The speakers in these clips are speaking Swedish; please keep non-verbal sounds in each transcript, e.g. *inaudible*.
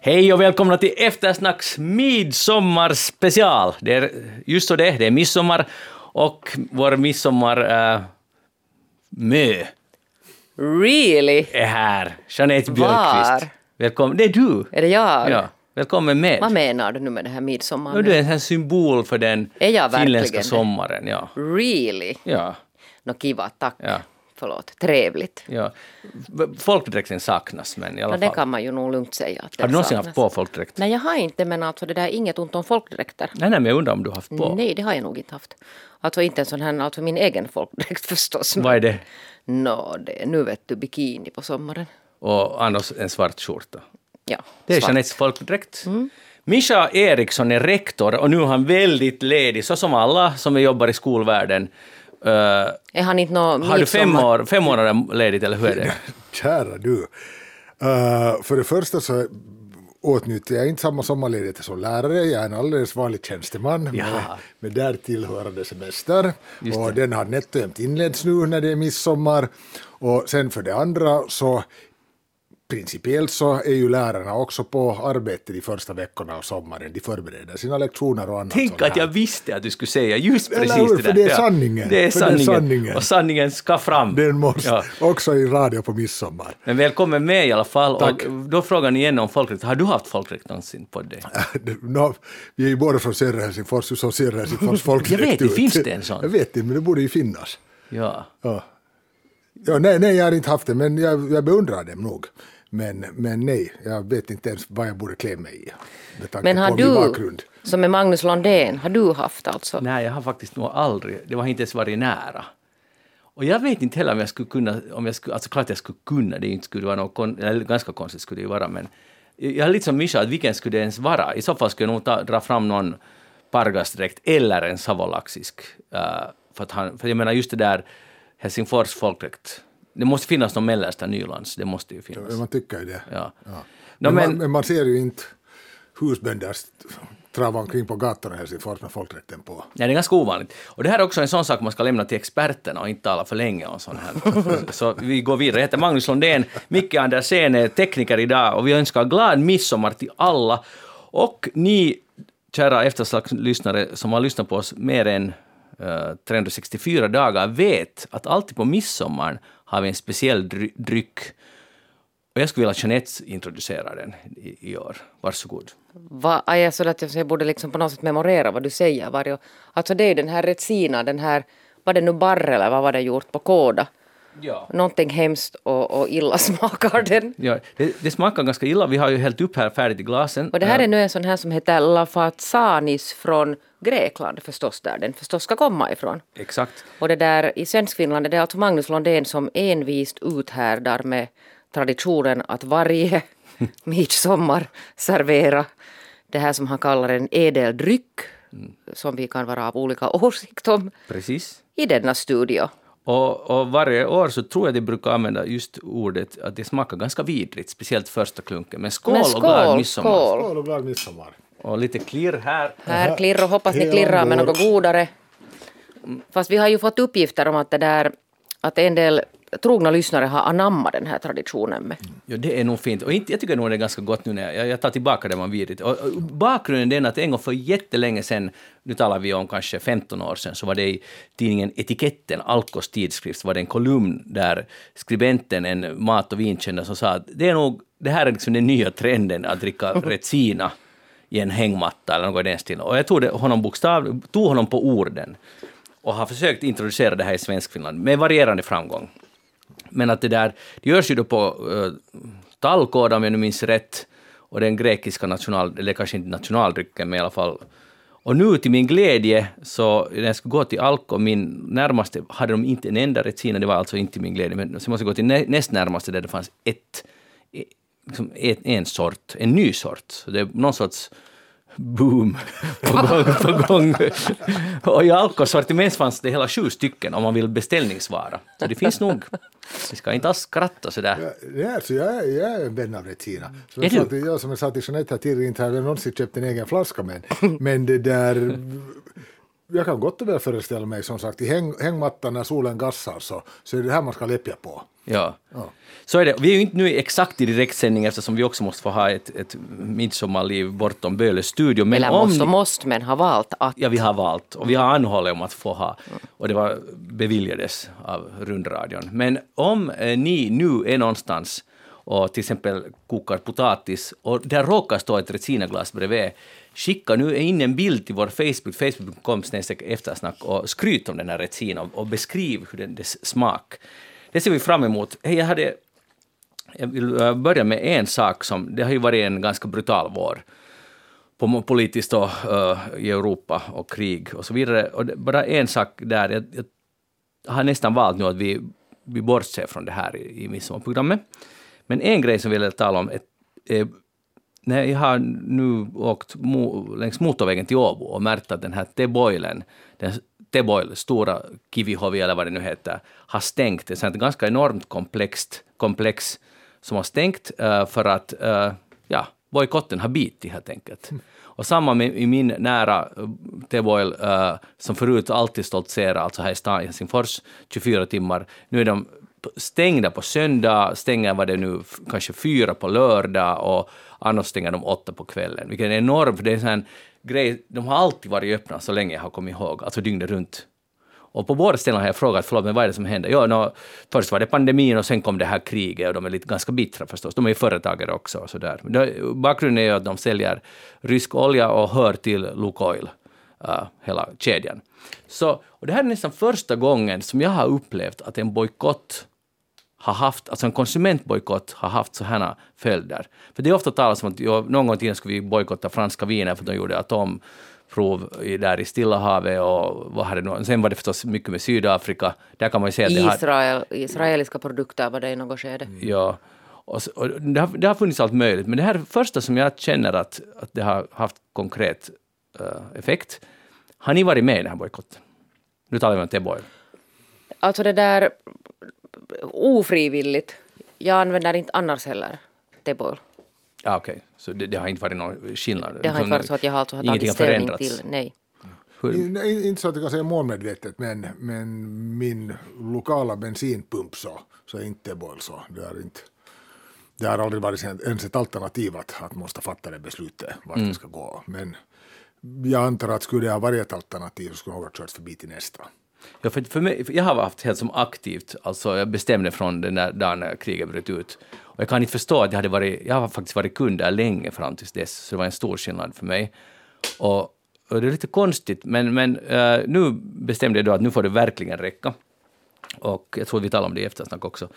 Hej och välkomna till Eftersnacks midsommarspecial. Det är just så det, det är midsommar och vår midsommar äh, mö Really? är här. Jeanette Björkqvist. Välkommen. Det är du. Är det jag? Ja. Välkommen med. Vad menar du nu med det här midsommar? Ja, du är en sån symbol för den Är jag verkligen finländska det? sommaren. Ja. Really? Ja. Nå kiva, tack. Ja. Förlåt. Trevligt. ja. Folkdräkten saknas, men i alla Ja, det fall. kan man ju nog lugnt säga. Att det Har du någonsin saknas. haft på folkdräkt? Nej, jag har inte, men alltså det där är inget ont om folkdräkter. Nej, nej, men jag undrar om du har haft på. Nej, det har jag nog inte haft. Alltså inte en sån här, alltså min egen folkdräkt *laughs* förstås. Vad är det? Nå, det, nu vet du bikini på sommaren. Och annars en svart skjorta. Ja, Det är svart. Jeanettes folkdräkt. Mischa Eriksson är rektor och nu är han väldigt ledig, så som alla som jobbar i skolvärlden. Uh, Är han inte nå har du fem, år, fem månader ledigt eller hur är det? *laughs* Kära du. Uh, för det första så åtnjuter jag inte samma sommarledighet som lärare. Jag är en alldeles vanlig tjänsteman med, Ja. med där tillhörande semester. Just Och det. den har nätt och jämnt inletts nu när det är midsommar. Och sen för det andra så principiellt så är ju lärarna också på arbete de första veckorna av sommaren. De förbereder sina lektioner och annat Tänk att jag visste att du skulle säga just Eller precis hur? det För där. det är sanningen. Det är För det är sanningen. sanningen. Och sanningen ska fram. Den måste Ja. också i radio på midsommar. Men välkommen med i alla fall. Tack. Och då frågar ni igen om folkdräkt. Har du haft folkdräkt någonsin på dig? *laughs* No, vi är ju båda från södra Helsingfors, så södra Helsingfors folkdräkt *laughs* Jag vet, ut. finns det en sån? Jag vet inte, men det borde ju finnas. Ja. Ja. Ja, nej, nej, jag har inte haft det, men jag, jag beundrar dem nog. Men, men nej, jag vet inte ens vad jag borde klä mig i. Men har du, bakgrund. som är Magnus Lundén, har du haft alltså? Nej, jag har faktiskt nog aldrig, det har inte ens varit nära. Och jag vet inte heller om jag skulle kunna, om jag skulle, alltså klart jag skulle kunna, det inte skulle vara något, eller ganska konstigt skulle det ju vara, men jag är lite som Mischa, att vilken skulle det ens vara? I så fall skulle jag nog ta, dra fram någon pargasdräkt eller en savolaxisk. Uh, för, att han, för jag menar just det där Helsingfors folkdräkt, det måste finnas någon mellersta Nylands, det måste ju finnas. Ja, Man tycker ju det. Ja. Ja. No, men, man, men man ser ju inte husbönder trava omkring på gatorna i Helsingfors med folkdräkten på. Nej, det är ganska ovanligt. Och det här är också en sån sak man ska lämna till experterna och inte tala för länge om sån här. *laughs* Så vi går vidare. Jag heter Magnus Lundén, Micke Andersén är tekniker idag och vi önskar glad midsommar till alla. Och ni, kära efterslagslyssnare som har lyssnat på oss mer än Eh, 364 dagar, vet att alltid på midsommar har vi en speciell dry- dryck. Och jag skulle vilja att Jeanette introducerar den i, i år. Varsågod. Va, är jag, så att jag, jag borde liksom på något sätt memorera vad du säger. Varje, alltså det är ju den här Retsina, den här, var det nu barr eller vad var det gjort på kåda? Ja. Någonting hemskt och, och illa smakar den. *laughs* Ja, det, det smakar ganska illa. Vi har ju hällt upp här färdigt i glasen. Och det här är nu en sån här som heter Lafatsanis från Grekland förstås, där den förstås ska komma ifrån. Exakt. Och det där i Svenskfinland, det är alltså Magnus Lundén som envist uthärdar med traditionen att varje *laughs* midsommar servera det här som han kallar en ädel dryck, som vi kan vara av olika åsikt om, Precis. i denna studio. Och, och varje år så tror jag de brukar använda just ordet att det smakar ganska vidrigt, speciellt första klunken. Men skål, Men och glad skål, midsommar. skål! Skål och glad midsommar. Och lite klirr här. Här klirrar, hoppas det Hej, klirrar med något godare. Fast vi har ju fått uppgifter om att det där, att en del trogna lyssnare har anammat den här traditionen med. Ja, det är nog fint. Och inte, jag tycker nog det är ganska gott nu när jag, jag tar tillbaka det man vidrigt. Och, och bakgrunden är den att en gång för jättelänge sedan, nu talar vi om kanske 15 år sedan, så var det i tidningen Etiketten, Alkos tidskrift, var det en kolumn där skribenten, en mat och vinkännare, som sa att det är nog, det här är liksom den nya trenden att dricka *laughs* Retsina i en hängmatta eller något i den stilen. Och jag tog det, honom bokstav, tog honom på orden och har försökt introducera det här i Svenskfinland med varierande framgång. Men att det där, det görs ju då på eh, uh, tallkåda om jag nu minns rätt, och den grekiska national, eller kanske inte nationaldrycken, men i alla fall. Och nu till min glädje, så när jag skulle gå till Alko, min närmaste, hade de inte en enda Retsina, det var alltså inte min glädje, men så måste jag gå till nä, näst närmaste där det fanns ett, liksom ett en sort, en ny sort. Så det är någon sorts boom på gång. På gång. Och i Alkos sortiment fanns det hela sju stycken om man vill beställningsvara. Så det finns nog. Vi ska inte alls skratta sådär. Ja, Ja, så jag, är- jag är en vän av Retina. Som Är jag, sa du? till, jag, som jag sa till Jeanette här tidigare, inte har jag någonsin köpt en egen flaska men, men det där... jag kan gott och väl föreställa mig som sagt i häng, hängmattan när solen gassar så, så är det här man ska läppja på. Ja. Så är det. Vi är ju inte nu exakt i direktsändning eftersom vi också måste få ha ett, ett midsommarliv bortom Böles studio. Men Eller om måste och måste, men har valt att. Ja, vi har valt och vi har anhållit om att få ha och det var beviljades av rundradion. Men om eh, ni nu är någonstans och till exempel kokar potatis och där råkar stå ett resinaglas bredvid, skicka nu in en bild till vår Facebook, facebook.com eftersnack och skryt om den här Retsina och, beskriv hur den, dess smak. Det ser vi fram emot. Hej, jag hade jag vill börja med en sak som, det har ju varit en ganska brutal vår på politiskt och, eh, uh, i Europa och krig och så vidare. Och det, bara en sak där, jag, jag har nästan valt nu att vi, vi bortser från det här i, i midsommarprogrammet. Men en grej som jag vill tala om är, är när jag har nu åkt mo, längs motorvägen till Åbo och märkt att den här T-boilen, den T-boil, stora Kivihovi eller vad det nu heter, har stängt. Det är ett ganska enormt komplext komplex som har stängt uh, för att uh, ja, bojkotten har bitit helt enkelt. Mm. Och samma med i min nära uh, T-boil uh, som förut alltid stoltserade, alltså här i stan i Helsingfors, 24 timmar. Nu är de stängda på söndag, stänger vad det nu, kanske fyra på lördag och annars stänger de åtta på kvällen, vilket är enormt, för det är en sån grej, de har alltid varit öppna så länge jag har kommit ihåg, alltså dygnet runt. Och på båda ställena har jag frågat, förlåt, men vad är det som händer? Ja, no, först var det pandemin och sen kom det här kriget och de är lite ganska bittra förstås. De är ju företagare också och sådär. Bakgrunden är ju att de säljer rysk olja och hör till Lukoil, uh, hela kedjan. Så, och det här är nästan första gången som jag har upplevt att en bojkott har haft, alltså en konsumentbojkott har haft så här följder. För det är ofta talas om att jo, någon gång i tiden skulle vi bojkotta franska viner för att de gjorde atomprov i, där i Stilla havet och vad hade det Sen var det förstås mycket med Sydafrika. Där kan man ju säga att Israel, har, israeliska produkter var det i något skede. Ja. Och, och det, har, det har funnits allt möjligt, men det här första som jag känner att, att det har haft konkret uh, effekt. Har ni varit med i den här bojkotten? Nu talar vi om Teboil. Alltså det där ofrivilligt. Jag använder inte annars heller Teboil. Ja, Okej, okay. så det, det, har inte varit någon skillnad? Det har inte varit så att jag alltså har tagit ställning till, nej. Nej, inte så att jag kan säga målmedvetet, men, men min lokala bensinpump så, så är inte Teboil så. Det har, inte, det har aldrig varit ens ett alternativ att, att måste fatta det beslutet vart mm. det ska gå. Men jag antar att skulle det ha varit ett alternativ så skulle jag ha kört förbi till nästa. Ja, för, för mig, för jag har haft helt som aktivt, alltså jag bestämde från den där dagen när kriget bröt ut. Och jag kan inte förstå att jag hade varit, jag har faktiskt varit kund där länge fram tills dess, så det var en stor skillnad för mig. Och, och det är lite konstigt, men, men uh, nu bestämde jag då att nu får det verkligen räcka. Och jag tror vi talar om det i eftersnack också.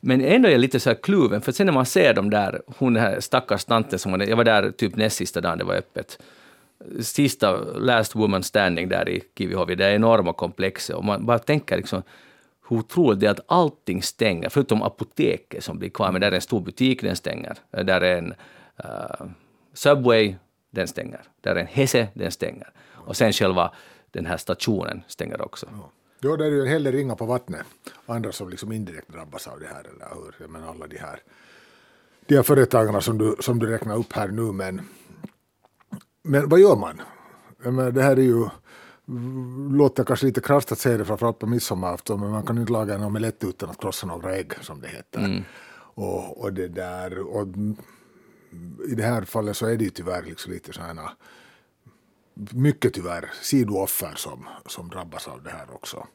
Men ändå är jag lite så här kluven, för sen när man ser de där, hon den här stackars tanten som jag var där typ näst sista dagen det var öppet, sista last woman standing där i Kivihovi, det är enorma komplexet och man bara tänker liksom hur otroligt det är att allting stänger, förutom apoteket som blir kvar, men där är en stor butik, den stänger. Där är en uh, Subway, den stänger. Där är en Hese, den stänger. Och sen själva den här stationen stänger också. Ja. Det är ju en hel del ringar på vattnet. Andra som liksom indirekt drabbas av det här, eller hur? Jag menar alla de här, de här företagarna som du, som du räknar upp här nu, men men vad gör man? det här är ju låter kanske lite krasst att säga det framförallt på midsommarafton men man kan inte laga en omelett utan att krossa några ägg som det heter. Mm. Och, och, det där, och I det här fallet så är det ju tyvärr liksom lite sådana mycket tyvärr sidooffer som, som drabbas av det här också.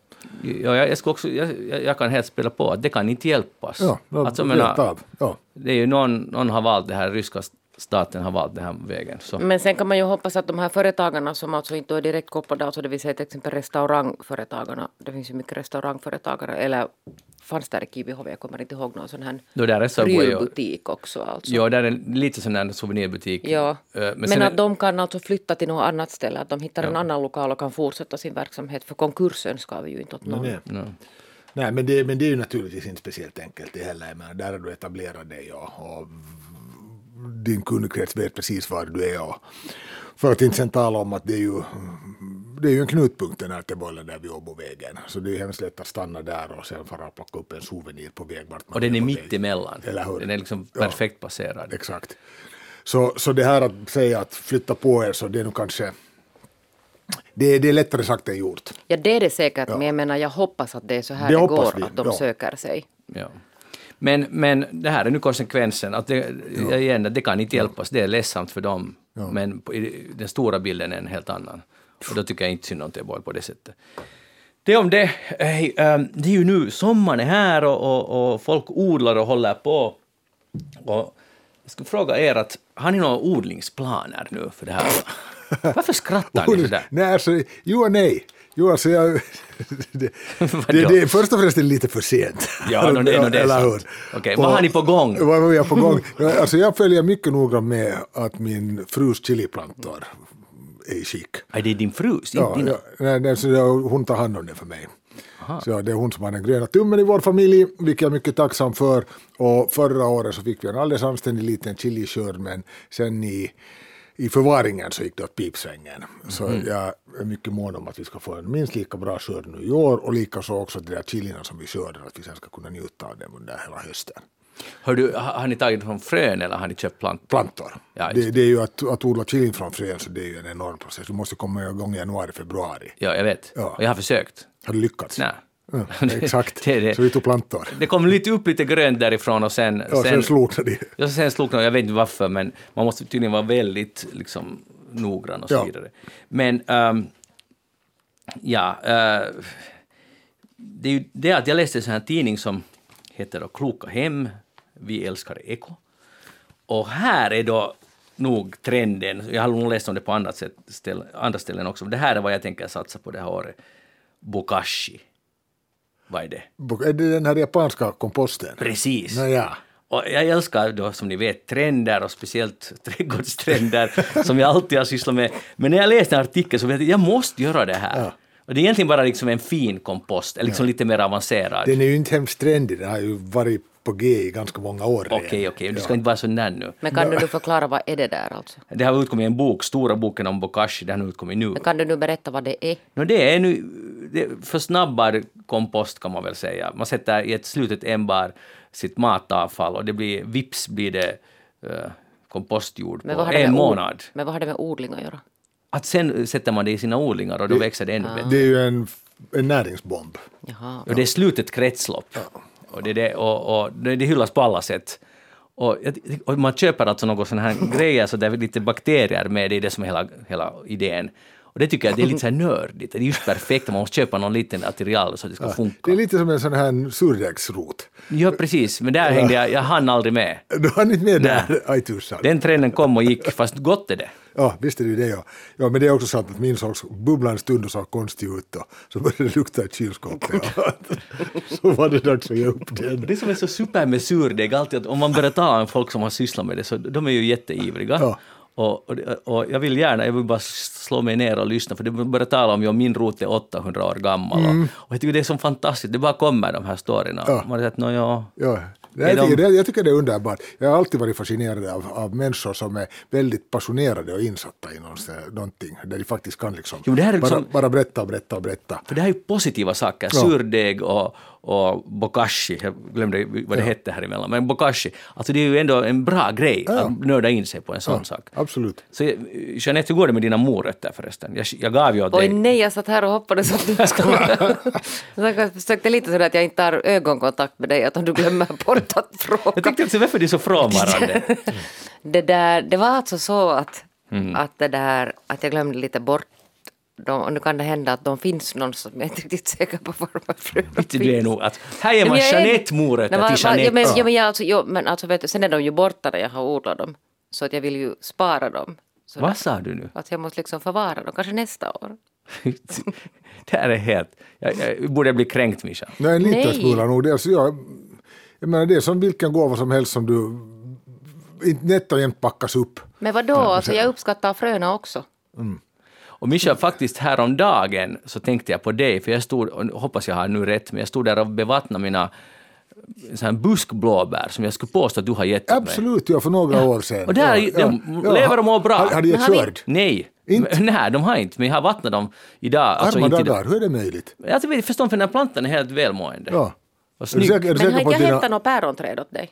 Ja, jag, jag, också, jag, jag kan helt spela på att det kan inte hjälpas. Ja, alltså, menar, ja. Det är ju någon, någon har valt det här ryska staten har valt den här vägen. Så. Men sen kan man ju hoppas att de här företagarna som alltså inte är direkt kopplade, alltså det vill säga till exempel restaurangföretagarna, det finns ju mycket restaurangföretagare, eller fanns där i Kivihov, jag kommer inte ihåg någon sån här no, prylbutik också. Alltså. Ja, där är lite sån här souvenirbutik. Ja. Men, Men att är... de kan alltså flytta till något annat ställe, att de hittar ja. en annan lokal och kan fortsätta sin verksamhet, för konkursen ska vi ju inte åt någon. Nej, nej. nej men, det, men det är ju naturligtvis inte speciellt enkelt det heller, men där har du etablerat dig och, och din kundkrets vet precis var du är. Och för att inte sen tala om att det är ju, det är ju en knutpunkt den här Tebollen där vid Åbovägen. Så det är hemskt lätt att stanna där och sen fara och plocka upp en souvenir på väg vart man Och den är mitt emellan. Eller hur? Den är liksom perfekt ja, passerad. Exakt. Så, så det här att säga att flytta på er så det är nog kanske det, det är lättare sagt än gjort. Ja, det är det säkert, men jag menar, jag hoppas att det är så här Det det, går, vi, att de ja. söker sig. Ja. Men, men det här är nu konsekvensen. Att det, igen, det kan inte hjälpas, det är ledsamt för dem. Men på, i, den stora bilden är en helt annan. Och då tycker jag inte synd om Teboil på det sättet. Det om det. Hej, ehm, det är ju nu, sommaren är här och, och, och folk odlar och håller på. Och jag skulle fråga er, att, har ni några odlingsplaner nu för det här? *laughs* Varför skrattar ni sådär? Nej, alltså, jo och nej. Jo, alltså jag, *laughs* det, det, det, först och främst är det lite för sent. Ja, no, det, no, det är sant. Okej, vad har ni på gång? Vad har vi på gång? Alltså jag följer mycket noga med att min frus chiliplantor är i skick. Är det din frus? Ja, inte ja, nej, så hon tar hand om det för mig. Så det är hon som har den gröna tummen i vår familj, vilket jag är mycket tacksam för. Och förra året så fick vi en alldeles anständig liten chiliskörd, men sen i, i förvaringen så gick det åt pipsvängen. Så Mhm. jag är mycket mån om att vi ska få en minst lika bra skörd nu i år och likaså också de där chilierna som vi skördar, att vi sen ska kunna njuta av dem under hela hösten. Hör du, har, har ni tagit från frön eller har ni köpt plantor? Plantor. Ja, det, det är ju att, att odla chilin från frön, så det är ju en enorm process. Du måste komma igång i januari, februari. Ja, jag vet. Ja. Och jag har försökt. Har du lyckats? Nej. Ja, *laughs* exakt. Det det. Så vi tog plantor. Det kom lite upp lite grönt därifrån och sen... Ja, sen slognade de. Ja, sen slog det. Jag vet inte varför, men man måste tydligen vara väldigt liksom, noggrann och så Ja. vidare. Men ehm, ja, eh, det är ju det att jag läste en sån här tidning som heter då Kloka hem, Vi älskar eko. Och här är då nog trenden, jag har nog läst om det på andra, sätt, ställ, andra ställen också, det här är vad jag tänker satsa på det här året. Bokashi. Vad är det? Är det den här japanska komposten? Precis. Nåja. Och jag älskar då som ni vet trender och speciellt *laughs* trädgårdstrender som jag alltid har sysslat med. Men när jag läste en artikel så vet jag jag måste göra det här. Ja. Och det är egentligen bara liksom en fin kompost, eller liksom lite mer avancerad. Den är ju inte hemskt trendig, den har ju varit på G i ganska många år. Okej, okej, du ska inte vara så nära nu. Men kan du nu förklara vad är det där alltså? Det har utkommit en bok, stora boken om bokashi, den har utkommit nu. Men kan du nu berätta vad det är? No, det är nu det försnabbad kompost kan man väl säga. Man sätter i ett slutet ämbar sitt matavfall och det blir, vips blir det uh, kompostjord på det en ord- månad. men vad har det med odling att göra? Att sen sätter man det i sina odlingar och då växer det ännu bättre. Det är ju en, en näringsbomb. Jaha. Och det är slutet kretslopp. Och, det, det, och, och det, det hyllas på alla sätt. Och, och man köper alltså något sån här *laughs* grejer så det är lite bakterier med, det är det som är hela, hela idén. Och det tycker jag det är lite så här *laughs* nördigt, det är just perfekt, man måste köpa någon liten material så att det ska funka. Det är lite som en sån här surdegsrot. Ja, precis, men där hängde jag, jag hann aldrig med. Du har inte med där, aj tusan. Den trenden kom och gick, fast gott är det. Ja, visst är det ju det ja. ja. Men det är också sant att min såg bubblade en stund och såg konstig ut och så började det lukta i kylskåpet. *laughs* Ja. *laughs* så var det dags att ge upp den. Det som är så super med surdeg, alltid att om man börjar tala med folk som har sysslat med det, så de är ju jätteivriga. Ja. Och, och, och jag vill gärna, jag vill bara slå mig ner och lyssna, för de börjar tala om att min rot är 800 år gammal. Och, och jag tycker det är så fantastiskt, det bara kommer de här storyna. Mm. Ja. Man har sagt, no, ja, Ja. Är Jag, tycker, det, jag tycker det är underbart. Jag har alltid varit fascinerad av, av människor som är väldigt passionerade och insatta i någonting, där de faktiskt kan liksom, Jo, det här är bara, liksom- bara berätta och berätta och berätta. För det här är ju positiva saker, Ja. surdeg och, och bokashi, jag glömde vad det hette här emellan, men bokashi, alltså det är ju ändå en bra grej Ja. att nörda in sig på en sån sak. Absolut. Så eh, Jeanette, hur går det med dina morötter förresten? Jag, jag gav ju åt Oj dig. nej, jag satt här och hoppades att du *laughs* skulle... jag försökte lite sådär att jag inte har ögonkontakt med dig, att om du glömmer bort att Jag fråga. tyckte att varför är du så frånvarande? *laughs* Det, där, det var alltså så att, Mm. att, det där, att jag glömde lite bort och nu kan det hända att de finns någonstans, men jag är inte riktigt säker på var de Inte du är nog att här ger man Nej, men jag är- Jeanette morötter Nej, till Jeanette. Ja, men, ja, men, jag, alltså, jo, men alltså, vet du, sen är de ju borta när jag har odlat dem. Så att jag vill ju spara dem. Så Vad sa du nu? Att jag måste liksom förvara dem, kanske nästa år. *laughs* det här är helt... Jag, jag borde bli kränkt, Mischa. Nej, en liten smula nog. Det är, alltså, jag, jag menar, det är som vilken gåva som helst som du inte nätt och jämnt packas upp. Men vadå, alltså, jag uppskattar fröna också. Och Mischa, faktiskt häromdagen så tänkte jag på dig, för jag stod, och hoppas jag har nu rätt, men jag stod där och bevattnade mina så här buskblåbär som jag skulle påstå att du har gett åt mig. Absolut, ja, för några år sedan. Och där, ja, de lever och mår bra. Har, har de Men gett har skörd? Nej. Inte? Men, *laughs* nej, de har inte, men jag har vattnat dem idag. Alltså Arma inte idag. dagar, hur är det möjligt? Jag vet, förstår för den här plantan är helt välmående. Ja. Och Är du snygg. säker, är du Men säker har på inte jag dina... hämtat något päronträd åt dig?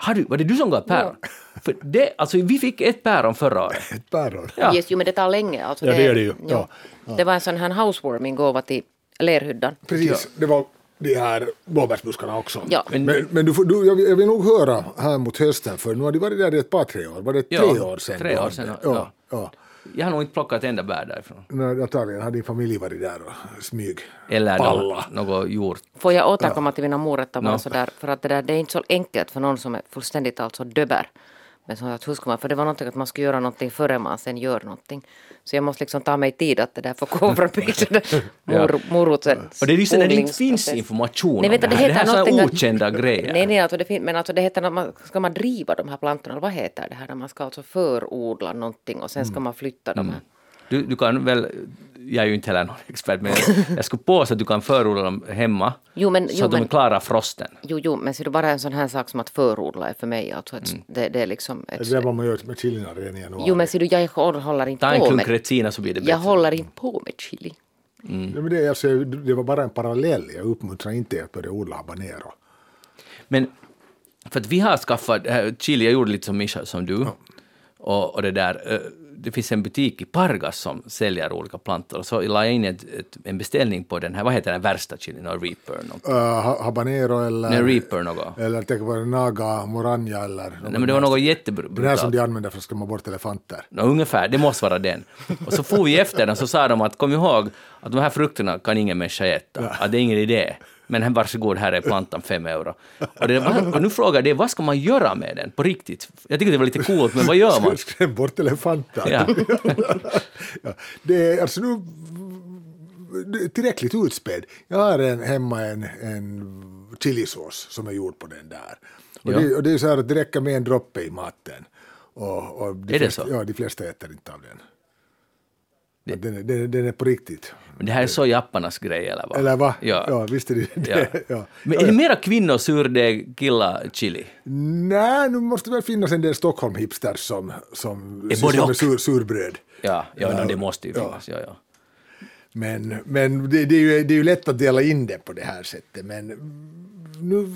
Har du, var det du som gav päron? *laughs* För det, alltså, vi fick ett päron förra året. Ett päron. Ja. Yes, jo, men det tar länge. Alltså Ja, det gör det ju. Ja, Det var en sån här housewarming-gåva till lerhyddan. Precis, det var de här blåbärsbuskarna också. Ja. Men, men, du, får- du, jag, vill- jag vill nog höra här mot hösten, för nu har de varit där i ett par, tre år. Var det tre Ja, år sedan? tre du år sedan, Ja, ja. ja. Jag har nog inte plockat ett enda bär därifrån. Nej, Antagligen har din familj varit där och smyg. Eller Palla. något, något gjort. Får jag återkomma till mina morötter bara No. sådär, för att det där det är inte så enkelt för någon som är fullständigt alltså döber. Men så att hur ska man, för det var någonting att man skulle göra någonting före man sen gör någonting. Så jag måste liksom ta mig tid att det där får gå förbi den där mor, morotens Och det är just det när det inte finns information Nej, vänta, det det här. Det här heter är sådana okända *laughs* grejer. Nej, nej, alltså det fin- men alltså det heter, man, ska man driva de här plantorna, vad heter det här, när man ska alltså förodla någonting och sen Mm. ska man flytta de här. Du, du kan väl, jag är ju inte heller någon *laughs* expert, men jag skulle påstå att du kan förodla dem hemma Jo, men- så jo, att de men- klarar frosten. Jo, jo, men ser du bara en sån här sak som att förodla är för mig alltså ett, Mm. det, det är liksom ett, Det är vad man gör med chilina redan i januari. Jo, men ser du, jag håller inte Ta en på klunk med Retsina så blir det bättre. Jag håller inte på med chili. Ja, men det, alltså, det var bara en parallell. Jag uppmuntrar inte er att börja odla habanero. Men för att vi har skaffat, äh, chili, jag gjorde lite som Mischa, som du. Och, och det där, äh, det finns en butik i Pargas som säljer olika plantor. Och så la jag in ett, ett, en beställning på den här, vad heter den värsta chilin? Någon Reaper? Någon. Uh, ha- habanero eller... Nej, Reaper något. Eller tänk på Naga, Moranja eller... Nej, men det var något Den här som jättebrutalt. de använder för att skrämma bort elefanter. Nå, ungefär, det måste vara den. Och så får vi efter den så sa de att kom ihåg att de här frukterna kan ingen människa äta, att det är ingen idé. Men varsågod, här är plantan fem euro. Och, det, och nu frågar det, vad ska man göra med den på riktigt? Jag tycker det var lite coolt, men vad gör man? *laughs* Skräm bort elefanter. Ja. *laughs* Ja, det är alltså nu det tillräckligt utspädd. Jag har en, hemma en, en chilisås som är gjord på den där. Och, Ja. det, och det är så här att det räcker med en droppe i maten. Och, och de Är det flesta, så? Ja, de flesta äter inte av den. Att Den, är- den, den är på riktigt. Men det här är så japparnas grej, eller vad? Eller va? Ja. ja visst är det Ja. det. *laughs* Ja. Men är det mera kvinnor surdeg, killar chili? Nej, nu måste det väl finnas en del Stockholm-hipsters som, som sysslar med sur, surbröd. Ja, ja, Ja. no, det måste ju Ja. finnas. Ja, ja. Men, men det, det, är ju, det är ju lätt att dela in det på det här sättet. Men nu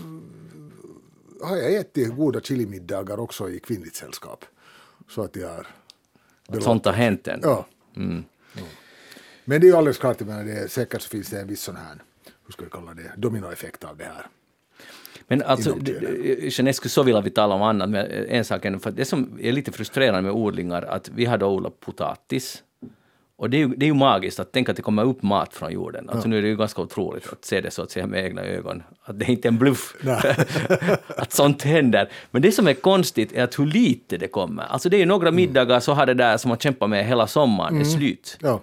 har jag ätit goda chilimiddagar också i kvinnligt sällskap. Så att jag har... Sånt har hänt än. Ja. Mm. Men det är ju alldeles klart, jag menar, det är, säkert så finns det en viss sån här, hur ska vi kalla det, dominoeffekt av det här. Men alltså, Jeanette skulle så vilja vi tala om annat, men en sak är, för det som är lite frustrerande med odlingar, att vi har då odlat potatis, och det är, ju, det är ju magiskt att tänka att det kommer upp mat från jorden. Alltså nu är det ju ganska otroligt att se det så att säga med egna ögon, att det inte är en bluff. *laughs* att sånt händer. Men det som är konstigt är att hur lite det kommer. Alltså det är ju några middagar så har det där som man kämpat med hela sommaren är slut. Ja.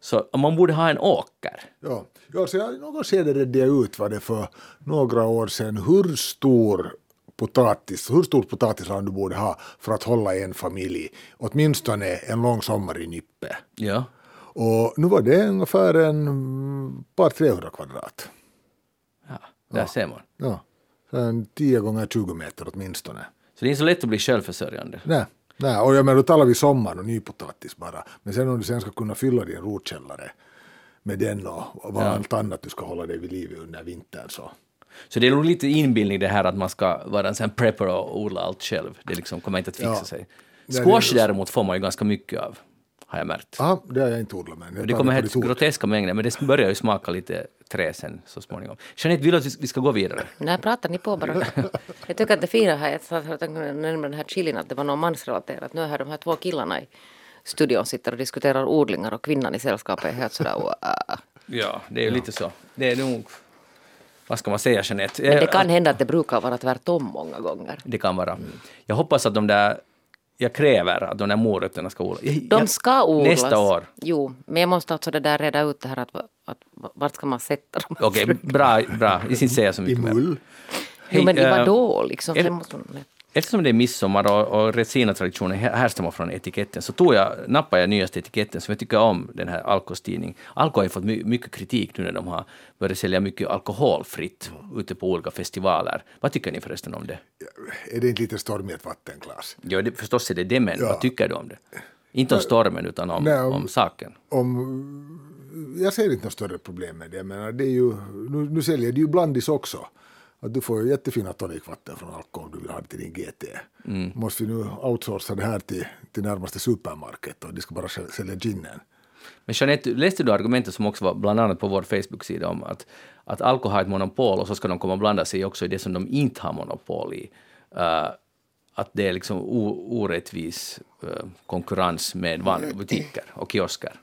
Så man borde ha en åker. Ja, ja så jag, någon skede redde jag ut vad det för några år sedan, hur stor potatis, hur stor potatisland du borde ha för att hålla en familj, åtminstone en lång sommar i Nippe. Ja. Och nu var det ungefär en par 300 kvadrat. ja där ser man. Ja, en 10 gånger 20 meter åtminstone. Så det är inte så lätt att bli självförsörjande. Nej, nej och jag menar då talar vi sommar och nypotatis bara. Men sen om du sen ska kunna fylla din rotkällare med den och, och allt annat du ska hålla dig vid liv under vintern så. Så det är nog lite inbildning det här att man ska vara en sån prepper och odla allt själv. Det liksom kommer inte att fixa Ja. sig. Squash däremot får man ju ganska mycket av, har jag märkt. Ja, det har jag inte odlat men det kommer helt groteska mängder, men det börjar ju smaka lite trä sen så småningom. Jeanette, vill du att vi- ska gå vidare? Nej, pratar ni på bara. *laughs* jag tycker att det fina här, jag sa att jag nämnde den här chilin, att det var någon mansrelaterat. Nu är de här två killarna i studion sitter och diskuterar odlingar och kvinnan i sällskapet är helt sådär wow. Ja, det är ju lite så. Det är nog... Vad ska man säga, Jeanette? Men det Eh, kan hända att det brukar vara tvärtom många gånger. Det kan vara. Jag hoppas att de där... Jag kräver att de där morötterna ska odlas. De ska odlas. Nästa år. Jo, men jag måste alltså det där reda ut det här att, att vart ska man sätta dem? Okej, bra, bra. Jag ska inte säga så I mycket mer. mull. Jo, men i eh, vadå liksom? är- Sen måste man, Eftersom det är midsommar och, och Resina-traditionen här- härstammar från etiketten så tog jag, nappade jag nyaste etiketten som jag tycker om, den här Alkos tidning. Alko har ju fått my, mycket kritik nu när de har börjat sälja mycket alkoholfritt ute på olika festivaler. Vad tycker ni förresten om det? Är det inte lite storm i ett vattenglas? Ja, det, förstås är det det, men Ja. vad tycker du om det? Inte om stormen utan om, Nej, om- om saken. Om, jag ser inte något större problem med det. Jag menar, det är ju, nu, nu säljer de ju blandis också. Att du får ju jättefina tonicvatten från alkohol du vill ha det till din GT. Måste vi nu outsourca det här till, till närmaste supermarket och de ska bara säl- sälja ginen. Men Jeanette, läste du argumentet som också var bland annat på vår Facebook-sida om att, att alkohol har ett monopol och så ska de komma och blanda sig också i det som de inte har monopol i. Eh, att det är liksom orättvis eh, konkurrens med vanliga butiker och kiosker.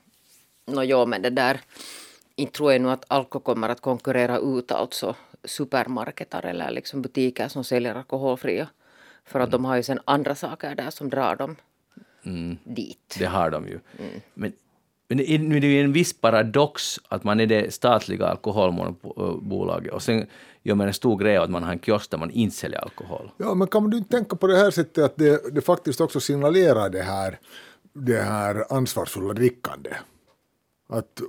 Nå jo, men det där, inte tror jag nu att Alko kommer att konkurrera ut alltså supermarketar eller liksom butiker som säljer alkoholfria. För att de har ju sen andra saker där som drar dem dit. Det har de ju. Men, men det är, nu är det ju en viss paradox att man är det statliga alkoholbolaget och sen gör man en stor grej att man har en kiosk där man inte säljer alkohol. Ja, men kan du inte tänka på det här sättet att det, det faktiskt också signalerar det här, det här ansvarsfulla drickande? Att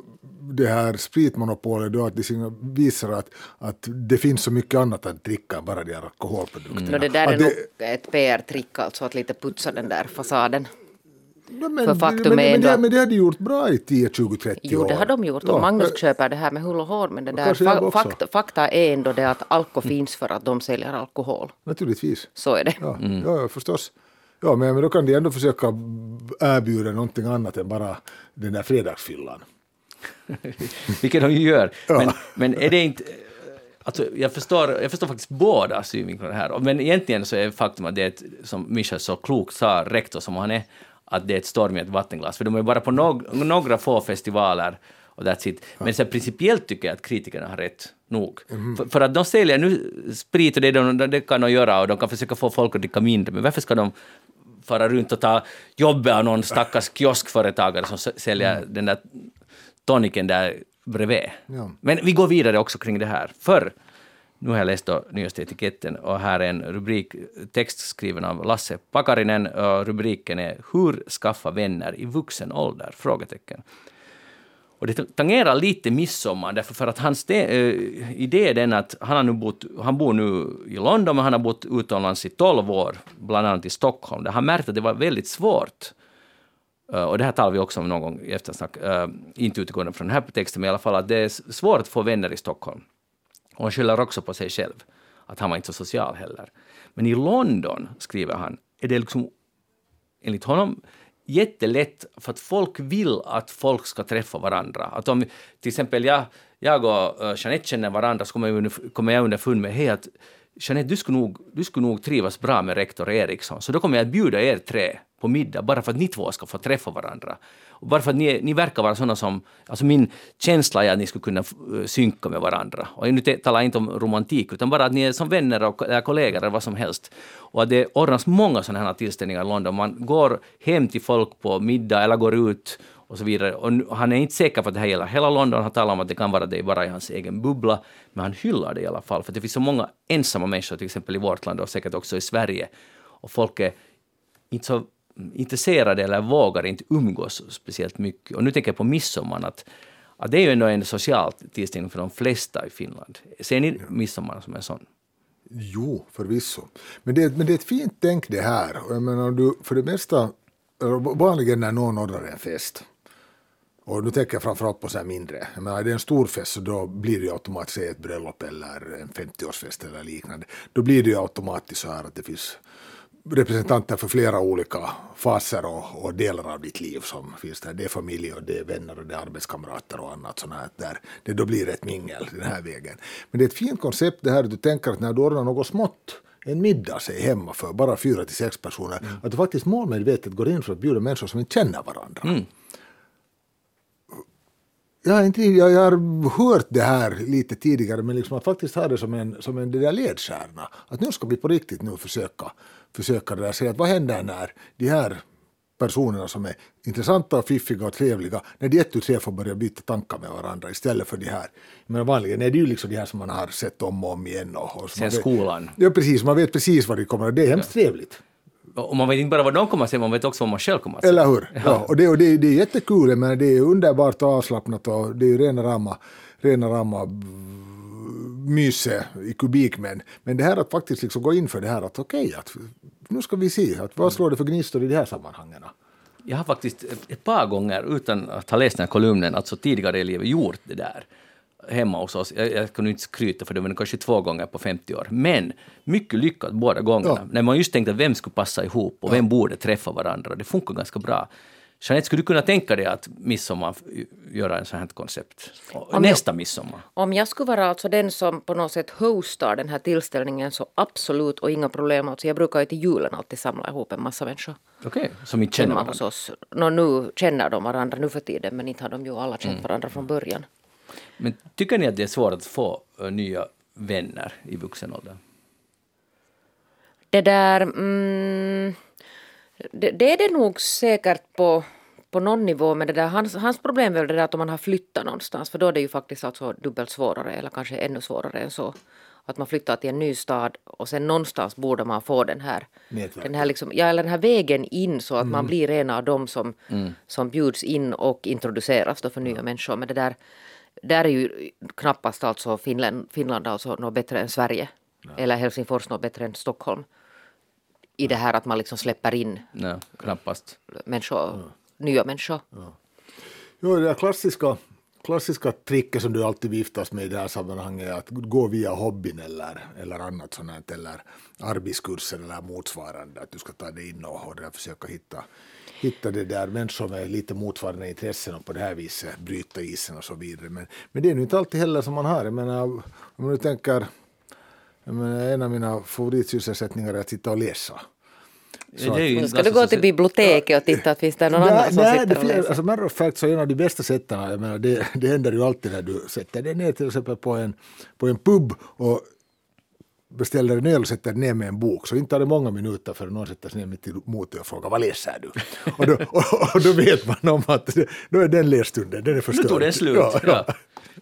det här spritmonopolet då, att det signa- visar att, att det finns så mycket annat att dricka än bara de här alkoholprodukterna. Nå, det där Att är det- nog ett PR-trick alltså att lite putsa den där fasaden. Ja, men, För faktum men, är ändå det, att- men det hade gjort bra i 10, 20, 30 Jo, år. det har de gjort Ja, och Magnus men- köper det här med hull och hår. Men det där, fa- fakta, fakta är ändå det att alko finns för att de säljer alkohol. Naturligtvis. Så är det. Ja, ja, ja, förstås. Ja, men, men då kan de ändå försöka erbjuda någonting annat än bara den där fredagsfyllan. *laughs* Vilket de ju gör. Men, men är det inte... Alltså, jag, förstår, jag förstår faktiskt båda synvinklarna här. Men egentligen så är faktum att det är ett, som Mischa så klokt sa, rektor som han är, att det är ett storm i ett vattenglas. För de är bara på nog, några få festivaler och that's it. Men så principiellt tycker jag att kritikerna har rätt nog. För, för att de säljer nu sprit och det, de, det kan de göra och de kan försöka få folk att dricka mindre. Men varför ska de fara runt och ta jobbet av någon stackars kioskföretagare som säljer den där toniken där bredvid. Ja. Men vi går vidare också kring det här. För nu har jag läst då nyaste etiketten och här är en rubrik, text skriven av Lasse Pakarinen och rubriken är Hur skaffa vänner i vuxen ålder? Frågetecken. Och det tangerar lite midsommar, därför för att hans de, eh, idé är den att han, har nu bott, han bor nu i London, men han har bott utomlands i 12 år, bland annat i Stockholm, där han märkte att det var väldigt svårt Eh, och det här talar vi också om någon gång i eftersnack, uh, inte utgående från den här texten, men i alla fall att det är svårt att få vänner i Stockholm. Och han skyller också på sig själv, att han var inte så social heller. Men i London, skriver han, är det liksom enligt honom jättelätt för att folk vill att folk ska träffa varandra. Att om till exempel jag, jag och eh, Jeanette känner varandra så kommer jag, kommer jag underfund med hej att Jeanette, du skulle, nog, du skulle nog trivas bra med rektor Eriksson, så då kommer jag att bjuda er tre på middag bara för att ni två ska få träffa varandra. Och bara för att ni, ni verkar vara sådana som... Alltså min känsla är att ni skulle kunna eh, synka med varandra. Och nu talar jag inte om romantik, utan bara att ni är som vänner och eller kollegor eller vad som helst. Och att det ordnas många sådana här tillställningar i London. Man går hem till folk på middag eller går ut och så vidare. Och han är inte säker på att det här gäller hela London. Han talar om att det kan vara det bara i hans egen bubbla. Men han hyllar det i alla fall. För det finns så många ensamma människor, till exempel i vårt land och säkert också i Sverige. Och folk är inte så intresserade eller vågar inte umgås speciellt mycket. Och nu tänker jag på midsommar, att, att det är ju ändå en social tillställning för de flesta i Finland. Ser ni midsommar som en sån? Jo, förvisso. Men det, men det är ett fint tänk det här. Jag menar, du, för det mesta, vanligen när någon ordnar en fest, och nu tänker jag framförallt på så här mindre, jag menar, är det en stor fest så då blir det ju automatiskt ett bröllop eller en 50-årsfest eller liknande. Då blir det ju automatiskt så här att det finns representanter för flera olika faser och, och delar av ditt liv som finns där. Det är familj och det är vänner och det är arbetskamrater och annat sånt här. Där det då blir ett mingel den här vägen. Men det är ett fint koncept det här att du tänker att när du ordnar något smått en middag säg hemma för bara fyra till sex personer, att du faktiskt målmedvetet går in för att bjuda människor som inte känner varandra. Jag har, inte, jag, jag har hört det här lite tidigare, men liksom att faktiskt ha det som en, som en det där ledstjärna. Att nu ska vi på riktigt nu försöka, försöka det där, se att vad händer när de här personerna som är intressanta och fiffiga och trevliga, när de ett tu tre får börja byta tankar med varandra istället för de här. Men vanligen är det ju liksom de här som man har sett om och om igen. Och, och Sen vet- skolan. Ja, precis. Man vet precis vad det kommer att Det är hemskt trevligt. Och man vet inte bara vad de kommer att säga, man vet också vad man själv kommer att säga. Eller hur? Ja. och det, och det, det är jättekul, men det är underbart och avslappnat och det är ju rena rama, rena rama myse i kubik. Men, men det här att faktiskt liksom gå in för det här att okej, att nu ska vi se, att vad slår det för gnistor i de här sammanhangen? Jag har faktiskt ett, ett par gånger, utan att ha läst den här kolumnen, alltså tidigare i livet gjort det där. Hemma hos oss. Jag, jag kan inte skryta för det, men kanske två gånger på 50 år. Men mycket lyckat båda gångerna. Ja. När man just tänkte vem skulle passa ihop och vem borde träffa varandra. Det funkar ganska bra. Jeanette, skulle du kunna tänka dig att midsommar f- göra en sån här koncept? jag- Nästa midsommar? Om jag skulle vara alltså den som på något sätt hostar den här tillställningen så absolut och inga problem. Alltså jag brukar ju till julen alltid samla ihop en massa människor Okej, som inte känner varandra. hos oss. Nå, nu känner de varandra nu för tiden men inte har de ju alla känt Mm. varandra från början. Men tycker ni att det är svårt att få eh, nya vänner i vuxen ålder? Det där... Mm, det, det är det nog säkert på, på någon nivå men det där, hans, hans problem är väl det där att om man har flyttat någonstans för då är det ju faktiskt alltså dubbelt svårare eller kanske ännu svårare än så. Att man flyttar till en ny stad och sen någonstans borde man få den här, Nätverket. den här, liksom, ja, eller den här vägen in så att man blir en av dem som, som bjuds in och introduceras då för nya människor. Men det där, där är ju knappast alltså Finland, Finland alltså något bättre än Sverige. Eller Helsingfors något bättre än Stockholm. I det här att man liksom släpper in Nej, knappast. människor, nya människor. Jo, det där klassiska, klassiska tricket som du alltid viftas med i det här sammanhanget är att gå via hobbyn eller, eller annat sånt här, eller arbetskurser eller motsvarande. Att du ska ta dig in och, försöka hitta, hitta det där människor med lite motsvarande intressen och på det här viset bryta isen och så vidare. Men, men det är nu inte alltid heller som man har. Jag menar, om man nu tänker, menar, en av mina favoritsysselsättningar är att sitta och läsa. Så ju Nu ska du gå till biblioteket och titta att finns det någon Nej, annan som nej, sitter det och läser. alltså, matter of fact så är en av de bästa sätten, jag menar, det, det händer ju alltid när du sätter dig ner till exempel på en, på en pub och beställer en öl och sätter ner med en bok så inte tar det många minuter förrän någon sätter sig ner mitt emot och frågar vad läser du? *laughs* och, då, och, och då vet man om att det, då är den lässtunden, den är Nu förstörd. tog den slut. Ja, Ja, ja.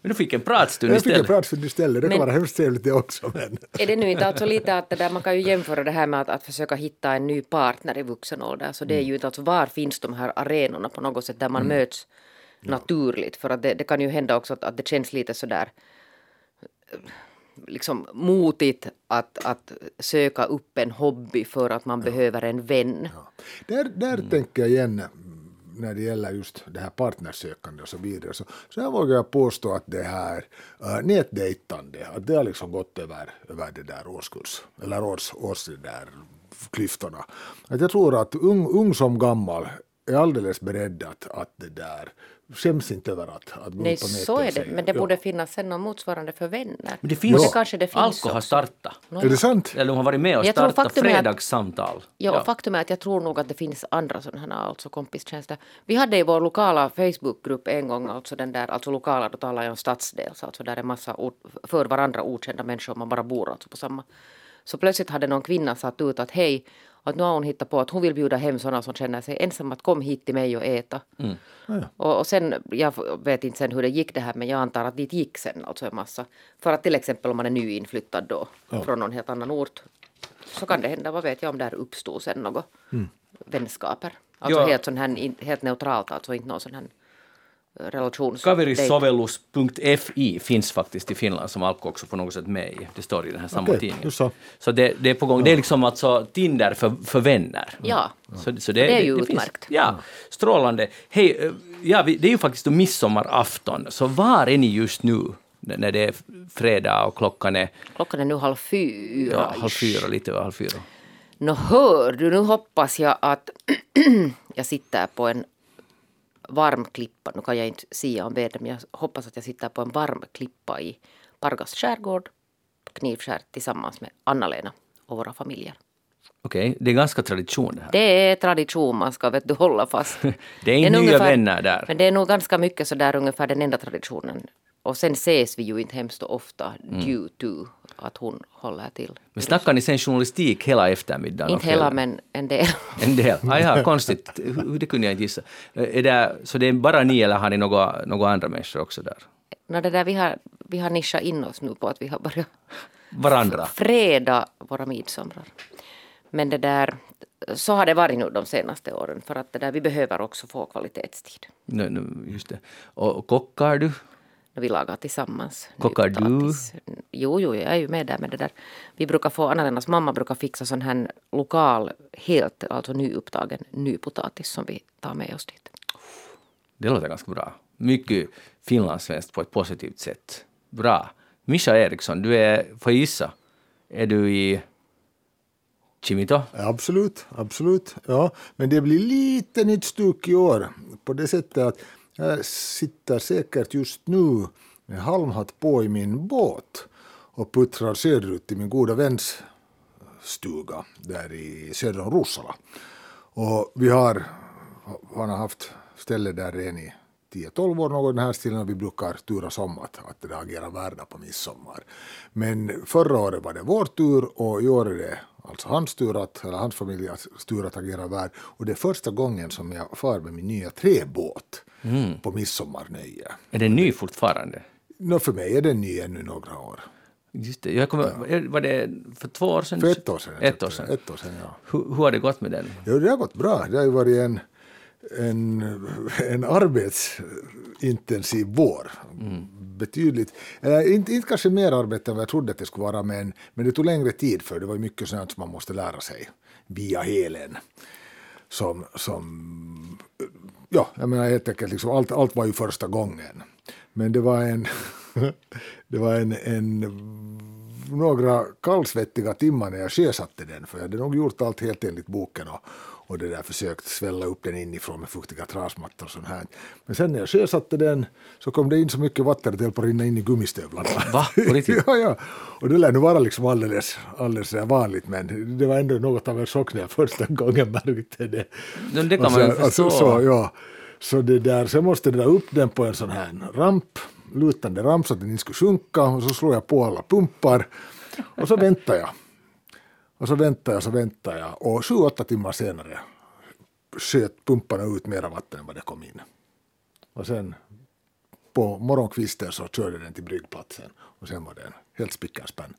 Men du fick en pratstund Jag fick en istället. pratstund istället, det kan Men- vara hemskt trevligt det också. Men. Är det nu inte alltså lite att det där, man kan ju jämföra det här med att, att försöka hitta en ny partner i vuxen ålder. Så det är ju inte alltså var finns de här arenorna på något sätt där man möts naturligt. För att det, det kan ju hända också att, att det känns lite sådär liksom motigt att, att söka upp en hobby för att man behöver en vän. Där, där tänker jag igen mm, när det gäller just det här partnersökande och så vidare. Så, så här vågar jag påstå att det här uh, nätdejtande, att det har liksom gått över, över det där årskurs, eller års, års det där klyftorna. Att jag tror att ung, ung som gammal är alldeles beredd att, att det där skäms inte över att, att gå Nej, ut på nätet så är det. Men det ja. borde finnas sen något motsvarande för vänner. Men det finns, det kanske det finns Alko har startat. Är det sant? Eller de har varit med och Jag startat är att- fredagssamtal. Ja, och faktum är att jag tror nog att det finns andra sådana här alltså kompistjänster. Vi hade i vår lokala Facebookgrupp en gång, alltså den där, alltså lokala, då talar jag om stadsdels, alltså där är massa för varandra okända människor, man bara bor alltså på samma. Så plötsligt hade någon kvinna satt ut att hej, att nu har hon hittat på att hon vill bjuda hem sådana som känner sig ensamma att kom hit till mig och äta. Och, och sen, jag vet inte sen hur det gick det här men jag antar att dit gick sen alltså en massa. För att till exempel om man är nyinflyttad då från någon helt annan ort så kan det hända, vad vet jag om där uppstod sen något vänskaper. Alltså Ja. helt, sån här, helt neutralt, alltså inte någon sån här relations... Kaverisovellus.fi finns faktiskt i Finland som Alko också på något sätt med i. Det står i den här samma Okej, tidningen. så. Så det, det är på gång. Det är liksom alltså Tinder för, för vänner. Ja. Så, så Det är ju finns. utmärkt. Ja, strålande. Hej, eh, ja, det är ju faktiskt då midsommarafton, så var är ni just nu? När det är fredag och klockan är Klockan är nu halv fyra. ja, halv fyra, lite över halv fyra. Nå hör du, nu hoppas jag att *clears throat* jag sitter på en varm klippa. Nu kan jag inte säga om vädret, men jag hoppas att jag sitter på en varm klippa i Pargas skärgård, Knivskär, tillsammans med Anna-Lena och våra familjer. Okej, det är ganska tradition det här. Det är tradition man ska vet du, hålla fast. *laughs* Det är inte nog nya vänner där. Men det är nog ganska mycket så där ungefär den enda traditionen. Och sen ses vi ju inte hemskt ofta Mm. due to att hon håller till. Men snackar ni sen journalistik hela eftermiddagen? Inte hela men en del. *laughs* En del. Ah, ja, konstigt. Hur- Det kunde jag inte gissa. Eh, Är det, så det är bara ni eller har ni några, några andra människor också där? Nå, det där, vi, har, vi har nischat in oss nu på att vi har börjat *laughs* Varandra? freda våra midsomrar. Men det där, så har det varit nu de senaste åren för att det där, vi behöver också få kvalitetstid. Nu, nu, just det. Och kockar du? Vi lagar tillsammans. Kockar du? Jo, jo, jag är ju med där med det där. Vi brukar få, Anna-Lenas mamma brukar fixa sån här lokal, helt alltså nyupptagen nypotatis som vi tar med oss dit. Det låter ganska bra. Mycket finlandssvenskt på ett positivt sätt. Bra. Mischa Eriksson, du är, får gissa, är du i Chimito? Absolut, absolut. Ja, men det blir lite nytt stuk i år på det sättet att jag sitter säkert just nu med halmhatt på i min båt och puttrar söderut till min goda väns stuga där i söder om Rossala. Och vi har, han har haft ställe där redan i 10-12 år någon den här stilen och vi brukar turas om att, att det agerar värdar på midsommar. Men förra året var det vår tur och i år är det alltså hans tur att, eller hans familjs tur att agera värd. Och det är första gången som jag far med min nya träbåt Mm. på midsommarnöje. Är den ny fortfarande? Nå, för mig är den ny ännu några år. Just det. Jag kommer, Var det för två år sedan? För ett år sedan. Ett år sedan. Ett år sedan ja. Hur, hur har det gått med den? Jo, det har gått bra. Det har ju varit en, en, en arbetsintensiv vår. Betydligt, eller inte, inte kanske mer arbete än vad jag trodde att det skulle vara, men, men det tog längre tid för det var mycket sånt som man måste lära sig via helen. Som, som ja, jag menar helt enkelt, liksom, allt, allt var ju första gången. Men det var en, *laughs* det var en, en några kallsvettiga timmar när jag sjösatte den, för jag hade nog gjort allt helt enligt boken och, och det där försökt svälla upp den inifrån med fuktiga trasmattor och sånt här. Men sen när jag sjösatte den så kom det in så mycket vatten att det höll på att rinna in i gummistövlarna. Va? *laughs* Ja, ja. Och det lär nu vara liksom alldeles, alldeles vanligt, men det var ändå något av en chock när jag första gången *laughs* märkte det. Men det kan man ju förstå. så, ja. så det där, så jag måste dra upp den på en sån här ramp, lutande ramp så att den inte skulle sjunka och så slår jag på alla pumpar och så väntar jag. Och så väntar jag, så väntar jag och sju, åtta timmar senare sköt pumparna ut mera vatten än vad det kom in. Och sen på morgonkvisten så körde den till bryggplatsen och sen var den helt spick and span.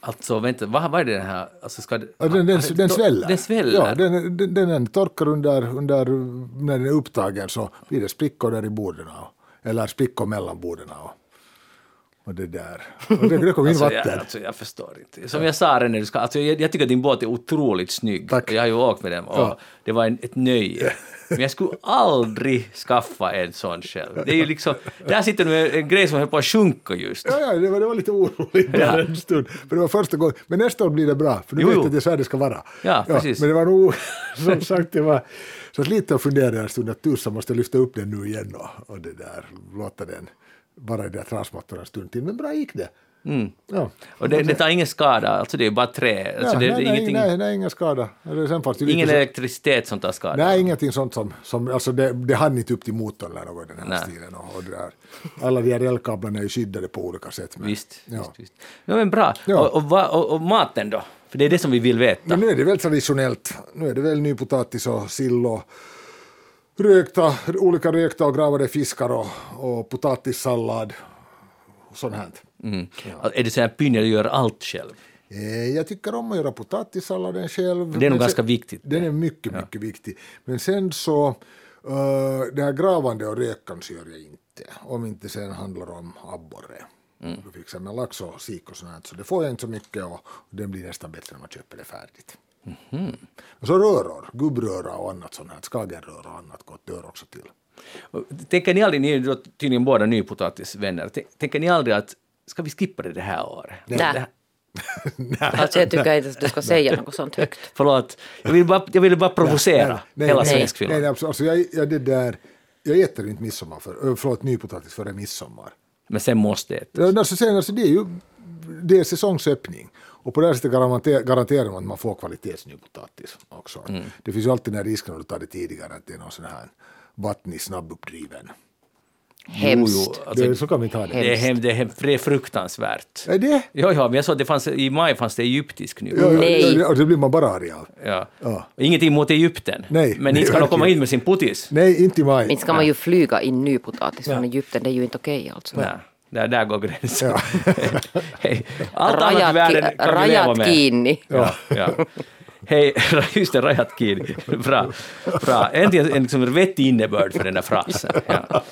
Alltså, vänta, vad, vad är det den här? Alltså, ska det, Ja, den, den, alltså, den sväller. Den sväller? Ja, den, den, den, torkar under, under, när den är upptagen så blir det sprickor där i borden. Eller sprickor mellan borden. Och, och det där. Och det, det kom in Alltså, vatten. jag, alltså, jag förstår inte. Som jag sa när du ska, alltså, jag, jag tycker att din båt är otroligt snygg. Tack. Jag har ju åkt med den och Ja. det var en, ett nöje. Men jag skulle aldrig skaffa en sån själv. Det är ju liksom, där sitter du med en grej som höll på att sjunka just. Ja, ja det, var, det var lite oroligt där Ja. en stund. För det var första gången. Men nästa år blir det bra, för du Jo, vet jo. att det är så här det ska vara. Ja, precis. Men det var nog, *laughs* som sagt, det var så lite att fundera en stund att tusan måste lyfta upp den nu igen och, och det där, låta den vara i där trasmattorna en stund till. Men bra gick det. Mm. Ja. Och det, det tar ingen skada, alltså det är bara trä. Alltså, ja, det, nej, det är nej, ingenting, nej, nej, ingen skada. Sen fanns det ju ingen så, elektricitet som tar skada. nej, ingenting sånt som, som alltså det, det hann inte upp till motorn eller något i den här Nej. stilen. Och, och där. Alla de här elkablarna är ju skyddade på olika sätt. Men, Visst, ja. visst, visst. Ja, men bra. Ja. Och, och, va- och, och maten då? För det är det som vi vill veta. Men nu är det väl traditionellt. Nu är det väl nypotatis och sill och rökta, olika rökta och gravade fiskar och, och potatissallad och sånt här. Mm. Är det så här du gör allt själv? Eh, Jag tycker om att göra potatissalladen själv. Det är nog ganska sen- viktigt. Den är mycket, mycket viktig. Men sen så, uh, det här gravande och rökan så gör jag inte. Om inte sen handlar om abborre. Mm. Då fixar jag med lax och sik och sånt här. Så det får jag inte så mycket och, och den blir nästan bättre när man köper det färdigt. Mhm. Och så röror, gubbröra och annat sånt här. Skagenröra och annat gott dör också till. Tänker ni aldrig, ni är tydligen båda nypotatisvänner, Tän- tänker ni aldrig att ska vi skippa det det här året? Nej. Här- *laughs* Alltså jag tycker inte att du ska säga något sånt högt. *laughs* Förlåt, jag vill bara, jag ville bara provocera nej, hela nej, svensk nej, film. nej, absolut. alltså jag, jag, det där, jag äter inte midsommar för, ö, förlåt, nypotatis före midsommar. Men sen måste det. Ja, alltså, sen, alltså, det är ju det är säsongsöppning. Och på det här sättet garanter, garanterar man att man får kvalitetsnypotatis också. Mm. Det finns ju alltid den här risken om du tar det tidigare att det är någon sån här vattnig snabbuppdriven. Hemskt. Jo, jo, alltså, det, så kan vi ta det. det, är, hem- det, är, hem- det är fruktansvärt. Är det? Jo, jo, men jag såg att det fanns, i maj fanns det egyptisk nu. Ja, ja, Nej. ja, och det blir man bara arg av. Ja. Ja. Ingenting mot Egypten, Nej, men inte ska de komma in med sin putis. Nej, inte i maj. Inte ska man ju flyga in ny potatis från Egypten, det är ju inte okej alltså. Nej, där, där går gränsen. Ja. *laughs* Hej. Allt annat i Rajat, världen ki- kan rajat med. kiinni. Ja, ja. Hej, *laughs* just det, Rajat Kini. Bra. Bra. Äntligen en liksom vettig innebörd för den där frasen. Ja.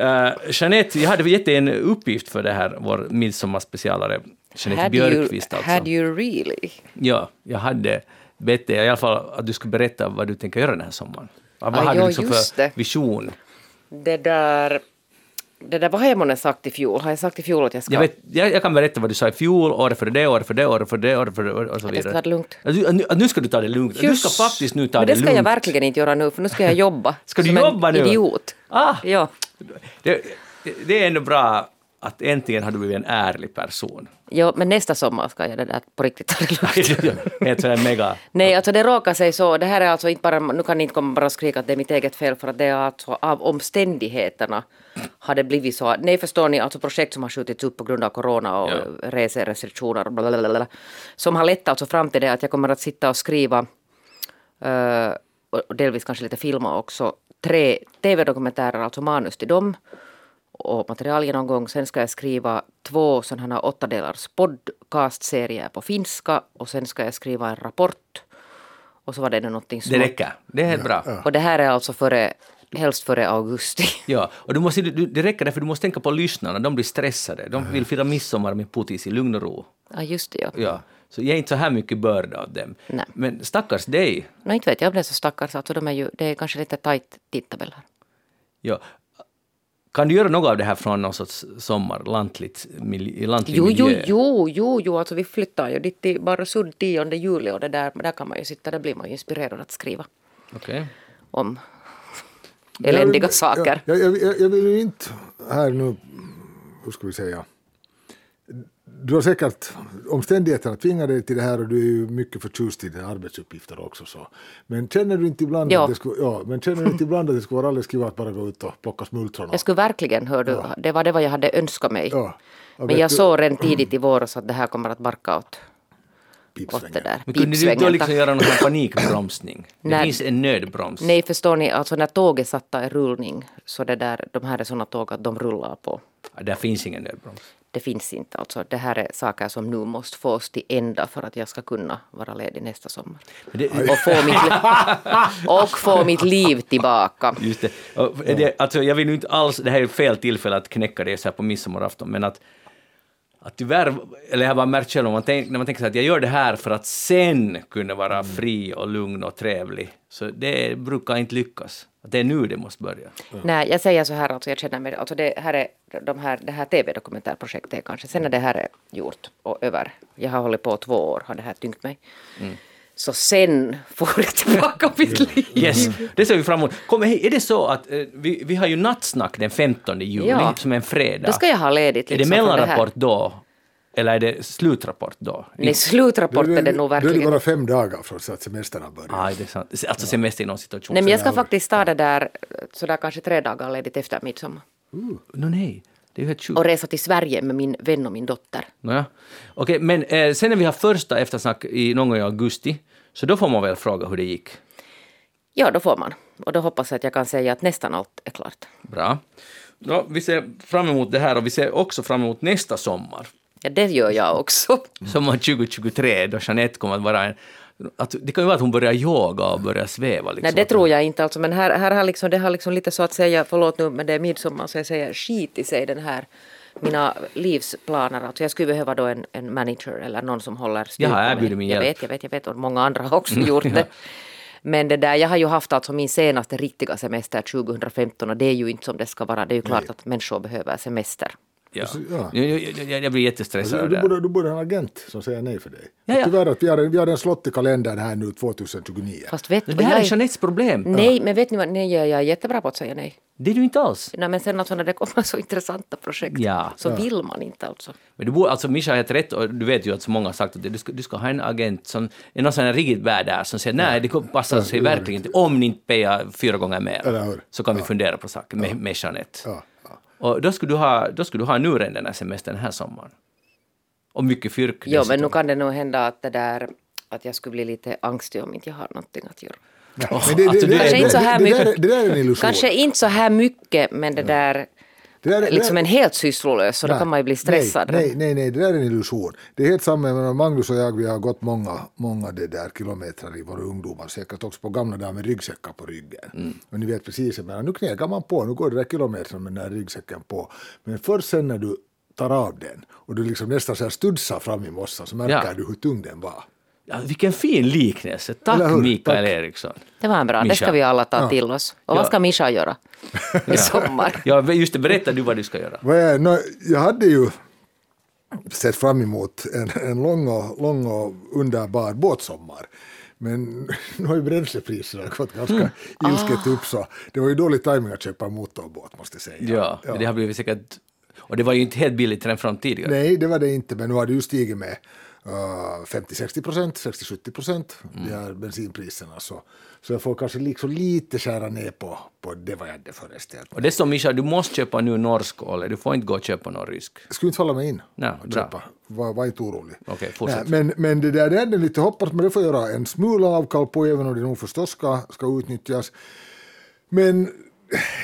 Uh, Jeanette, jag hade gett dig en uppgift för det här, vår midsommarspecialare. Jeanette Had you, Björkqvist alltså. had you really? Ja, jag hade bett dig i alla fall att du skulle berätta vad du tänker göra den här sommaren. Vad Ah, har ja, du liksom för det. vision? Det där... det där, vad har jag månne sagt i fjol? Har jag sagt i fjol att jag ska... Jag, vet, jag, jag kan berätta vad du sa i fjol, året för det, året för det, året för det, året för det och så Att jag ska vidare. ta det lugnt. Att nu, nu ska du ta det lugnt. Du ska Just. faktiskt nu ta Men det det ska lugnt. jag verkligen inte göra nu, för nu ska jag jobba. *laughs* Ska du som jobba en nu? idiot. Ah, Ja. det, det är ändå bra att äntligen har du blivit en ärlig person. ja, men nästa sommar ska jag det där på riktigt ta det lugnt. *laughs* Sådär mega... Nej, alltså det råkar sig så. Det här är alltså inte bara, nu kan ni inte komma bara skrika att det är mitt eget fel för att det är alltså av omständigheterna har det blivit så. Nej, förstår ni, alltså projekt som har skjutits upp på grund av corona och Ja. reserestriktioner och blablabla, som har lett alltså fram till det att jag kommer att sitta och skriva eh, och delvis kanske lite filma också, tre tv-dokumentärer, alltså manus till dem och material genomgång. Sen ska jag skriva två sådana här åttadelars podcastserier på finska och sen ska jag skriva en rapport. Och så var det någonting Det smått. räcker. Det är helt bra. Och det här är alltså före, helst före augusti. *laughs* Ja, och du måste, du, det räcker därför du måste tänka på lyssnarna. De blir stressade. De vill fira midsommar med putis i lugn och ro. Ja, just det. Ja. Ja, så ge inte så här mycket börda åt dem. Nej. Men stackars dig. No, inte vet jag är så stackars. Alltså, de är ju, det är kanske lite tajt tidtabell här. Ja. Kan du göra något av det här från någon sorts sommar, lantligt, mil, lantlig Jo, miljö? jo, jo, jo, alltså vi flyttar ju dit till Barösund 10 juli och det där, där kan man ju sitta, där blir man ju inspirerad att skriva Okej. om eländiga saker. Jag, jag, jag, jag vill ju inte här nu, hur ska vi säga, du har säkert omständigheterna tvingar dig till det här och du är ju mycket förtjust i dina arbetsuppgifter också. Så. Men känner du inte ibland, Ja. att, det skulle, ja, men känner du inte ibland att det skulle vara alldeles kiva att bara gå ut och plocka smultron? Jag skulle verkligen, hör du, det var det vad jag hade önskat mig. Ja. Men jag du- såg redan tidigt i våras att det här kommer att barka åt, åt det där. Men kunde du då liksom göra någon panikbromsning? *clears throat* Det Nej. finns en nödbroms. Nej, förstår ni, alltså när tåget satta i rullning, så det där, de här är sådana tåg att de rullar på. Ja, Där finns ingen nödbroms. Det finns inte. Alltså, det här är saker som nu måste fås till ända för att jag ska kunna vara ledig nästa sommar. Det, Och få mitt, *laughs* och få mitt liv tillbaka. Just det. Och det. Alltså, jag vill ju inte alls, det här är fel tillfälle att knäcka det så här på midsommarafton, men att, att tyvärr, eller jag har bara märkt själv, om man tänk, när man tänker så att jag gör det här för att sen kunna vara fri och lugn och trevlig, så det brukar inte lyckas. Att det är nu det måste börja. Nej, jag säger så här, alltså jag känner mig, alltså det här är, de här, det här tv-dokumentärprojektet är kanske, sen när det här är gjort och över, jag har hållit på två år, har det här tyngt mig. Så sen får jag tillbaka mitt liv. Yes, det ser vi fram emot. Kom, hej, är det så att eh, vi, vi har ju nattsnack den 15 juli, Ja. som är en fredag. Då ska jag ha ledigt. är det liksom från här. mellanrapport då? Eller är det slutrapport då? Nej, slutrapport är det nog Då är det verkligen. bara fem dagar från så att semestern har börjat. Ah, det är sant. Alltså semester i någon situation. Nej, men jag ska faktiskt ta det där, sådär kanske tre dagar ledigt efter midsommar. No, nej, det är ju helt sjukt. Och resa till Sverige med min vän och min dotter. Nåja. Okej, men eh, sen när vi har första eftersnack i någon gång i augusti, så då får man väl fråga hur det gick. Ja, då får man. Och då hoppas jag att jag kan säga att nästan allt är klart. Bra. Då, vi ser fram emot det här och vi ser också fram emot nästa sommar. Ja, det gör jag också. Sommar 2023, då Jeanette kommer att vara en... Att, det kan ju vara att hon börjar yoga och börjar sväva. Liksom. Nej, det tror jag inte. Alltså, men här, här har liksom, det har liksom lite så att säga, förlåt nu, men det är midsommar så jag säger skit i sig den här mina livsplaner. Alltså jag skulle behöva då en, en manager eller någon som håller styr Jag erbjudit min Jag hjälp. vet, jag vet, jag vet. Och många andra har också gjort det. Men det där, jag har ju haft alltså min senaste riktiga semester 2015 och det är ju inte som det ska vara. Det är ju klart att människor behöver semester. Ja. Ja. Jag, jag, jag, jag blir jättestressad av Du borde, du borde ha en agent som säger nej för dig. Ja, ja. Tyvärr att vi har, en, vi har en slott i kalendern här nu 2029. Fast vet du Det här är Jeanettes problem. Nej, men vet ni vad? Nej, jag är jättebra på att säga nej. Det är du inte alls. Nej, men sen alltså när det kommer *laughs* så intressanta projekt Ja. så vill man inte alltså. Men du borde, alltså Mischa har helt rätt och du vet ju att så många har sagt att du ska, du ska ha en agent som är någon sån här riktigt värd där som säger nej, det passar sig verkligen inte. Om ni inte payar fyra gånger mer så kan vi fundera på saken med, med Jeanette. Och då skulle du ha, då skulle du ha nu redan den här semestern den här sommaren. Och mycket fyrk. Jo, men nu kan det nog hända att det där att jag skulle bli lite angstig om inte jag har någonting att göra. Det, det, alltså, det, Kanske inte så här där, mycket. det där är en illusion. Kanske inte så här mycket, men Det där är- liksom en helt sysslolös så då kan man ju bli stressad. Nej, nej, nej, nej, det där är en illusion. Det är helt samma, menar, Magnus och jag, vi har gått många, många det där kilometrar i våra ungdomar, säkert också på gamla dagar med ryggsäckar på ryggen. Mm. Och ni vet precis, menar, nu knägar man på, nu går det där kilometrarna med den där ryggsäcken på. Men först sen när du tar av den och du liksom nästan så här studsar fram i mossan så märker Ja. du hur tung den var. Ja, vilken fin liknelse. Tack? Mikael Tack. Eriksson. Det var en bra, det Mischa. ska vi alla ta till oss. Och vad Ja. ska Mischa göra *laughs* i sommar? Ja, just det, berätta du vad du ska göra. Vad nå, jag hade ju sett fram emot en, en lång, och, lång och underbar båtsommar. Men *laughs* nu har ju bränslepriserna gått ganska Mm. *laughs* ilsket upp så det var ju dålig timing att köpa en motorbåt måste jag säga. Ja, men det har blivit säkert... Och det var ju inte helt billigt redan från tidigare. Nej, det var det inte, men nu har det ju stigit med 50-60 procent, 60-70 procent, Mm. de här bensinpriserna. Så, så jag får kanske liksom lite skära ner på, på det vad jag hade föreställt Och det som Mischa, du måste köpa nu norsk olja, du får inte gå och köpa någon rysk. Jag skulle inte falla mig in Nej, bra. köpa. Var, var inte orolig. Fortsätt. Nej, men, men det där det jag lite hoppats, men det får göra en smula avkall på, även om det nog förstås ska, ska utnyttjas. Men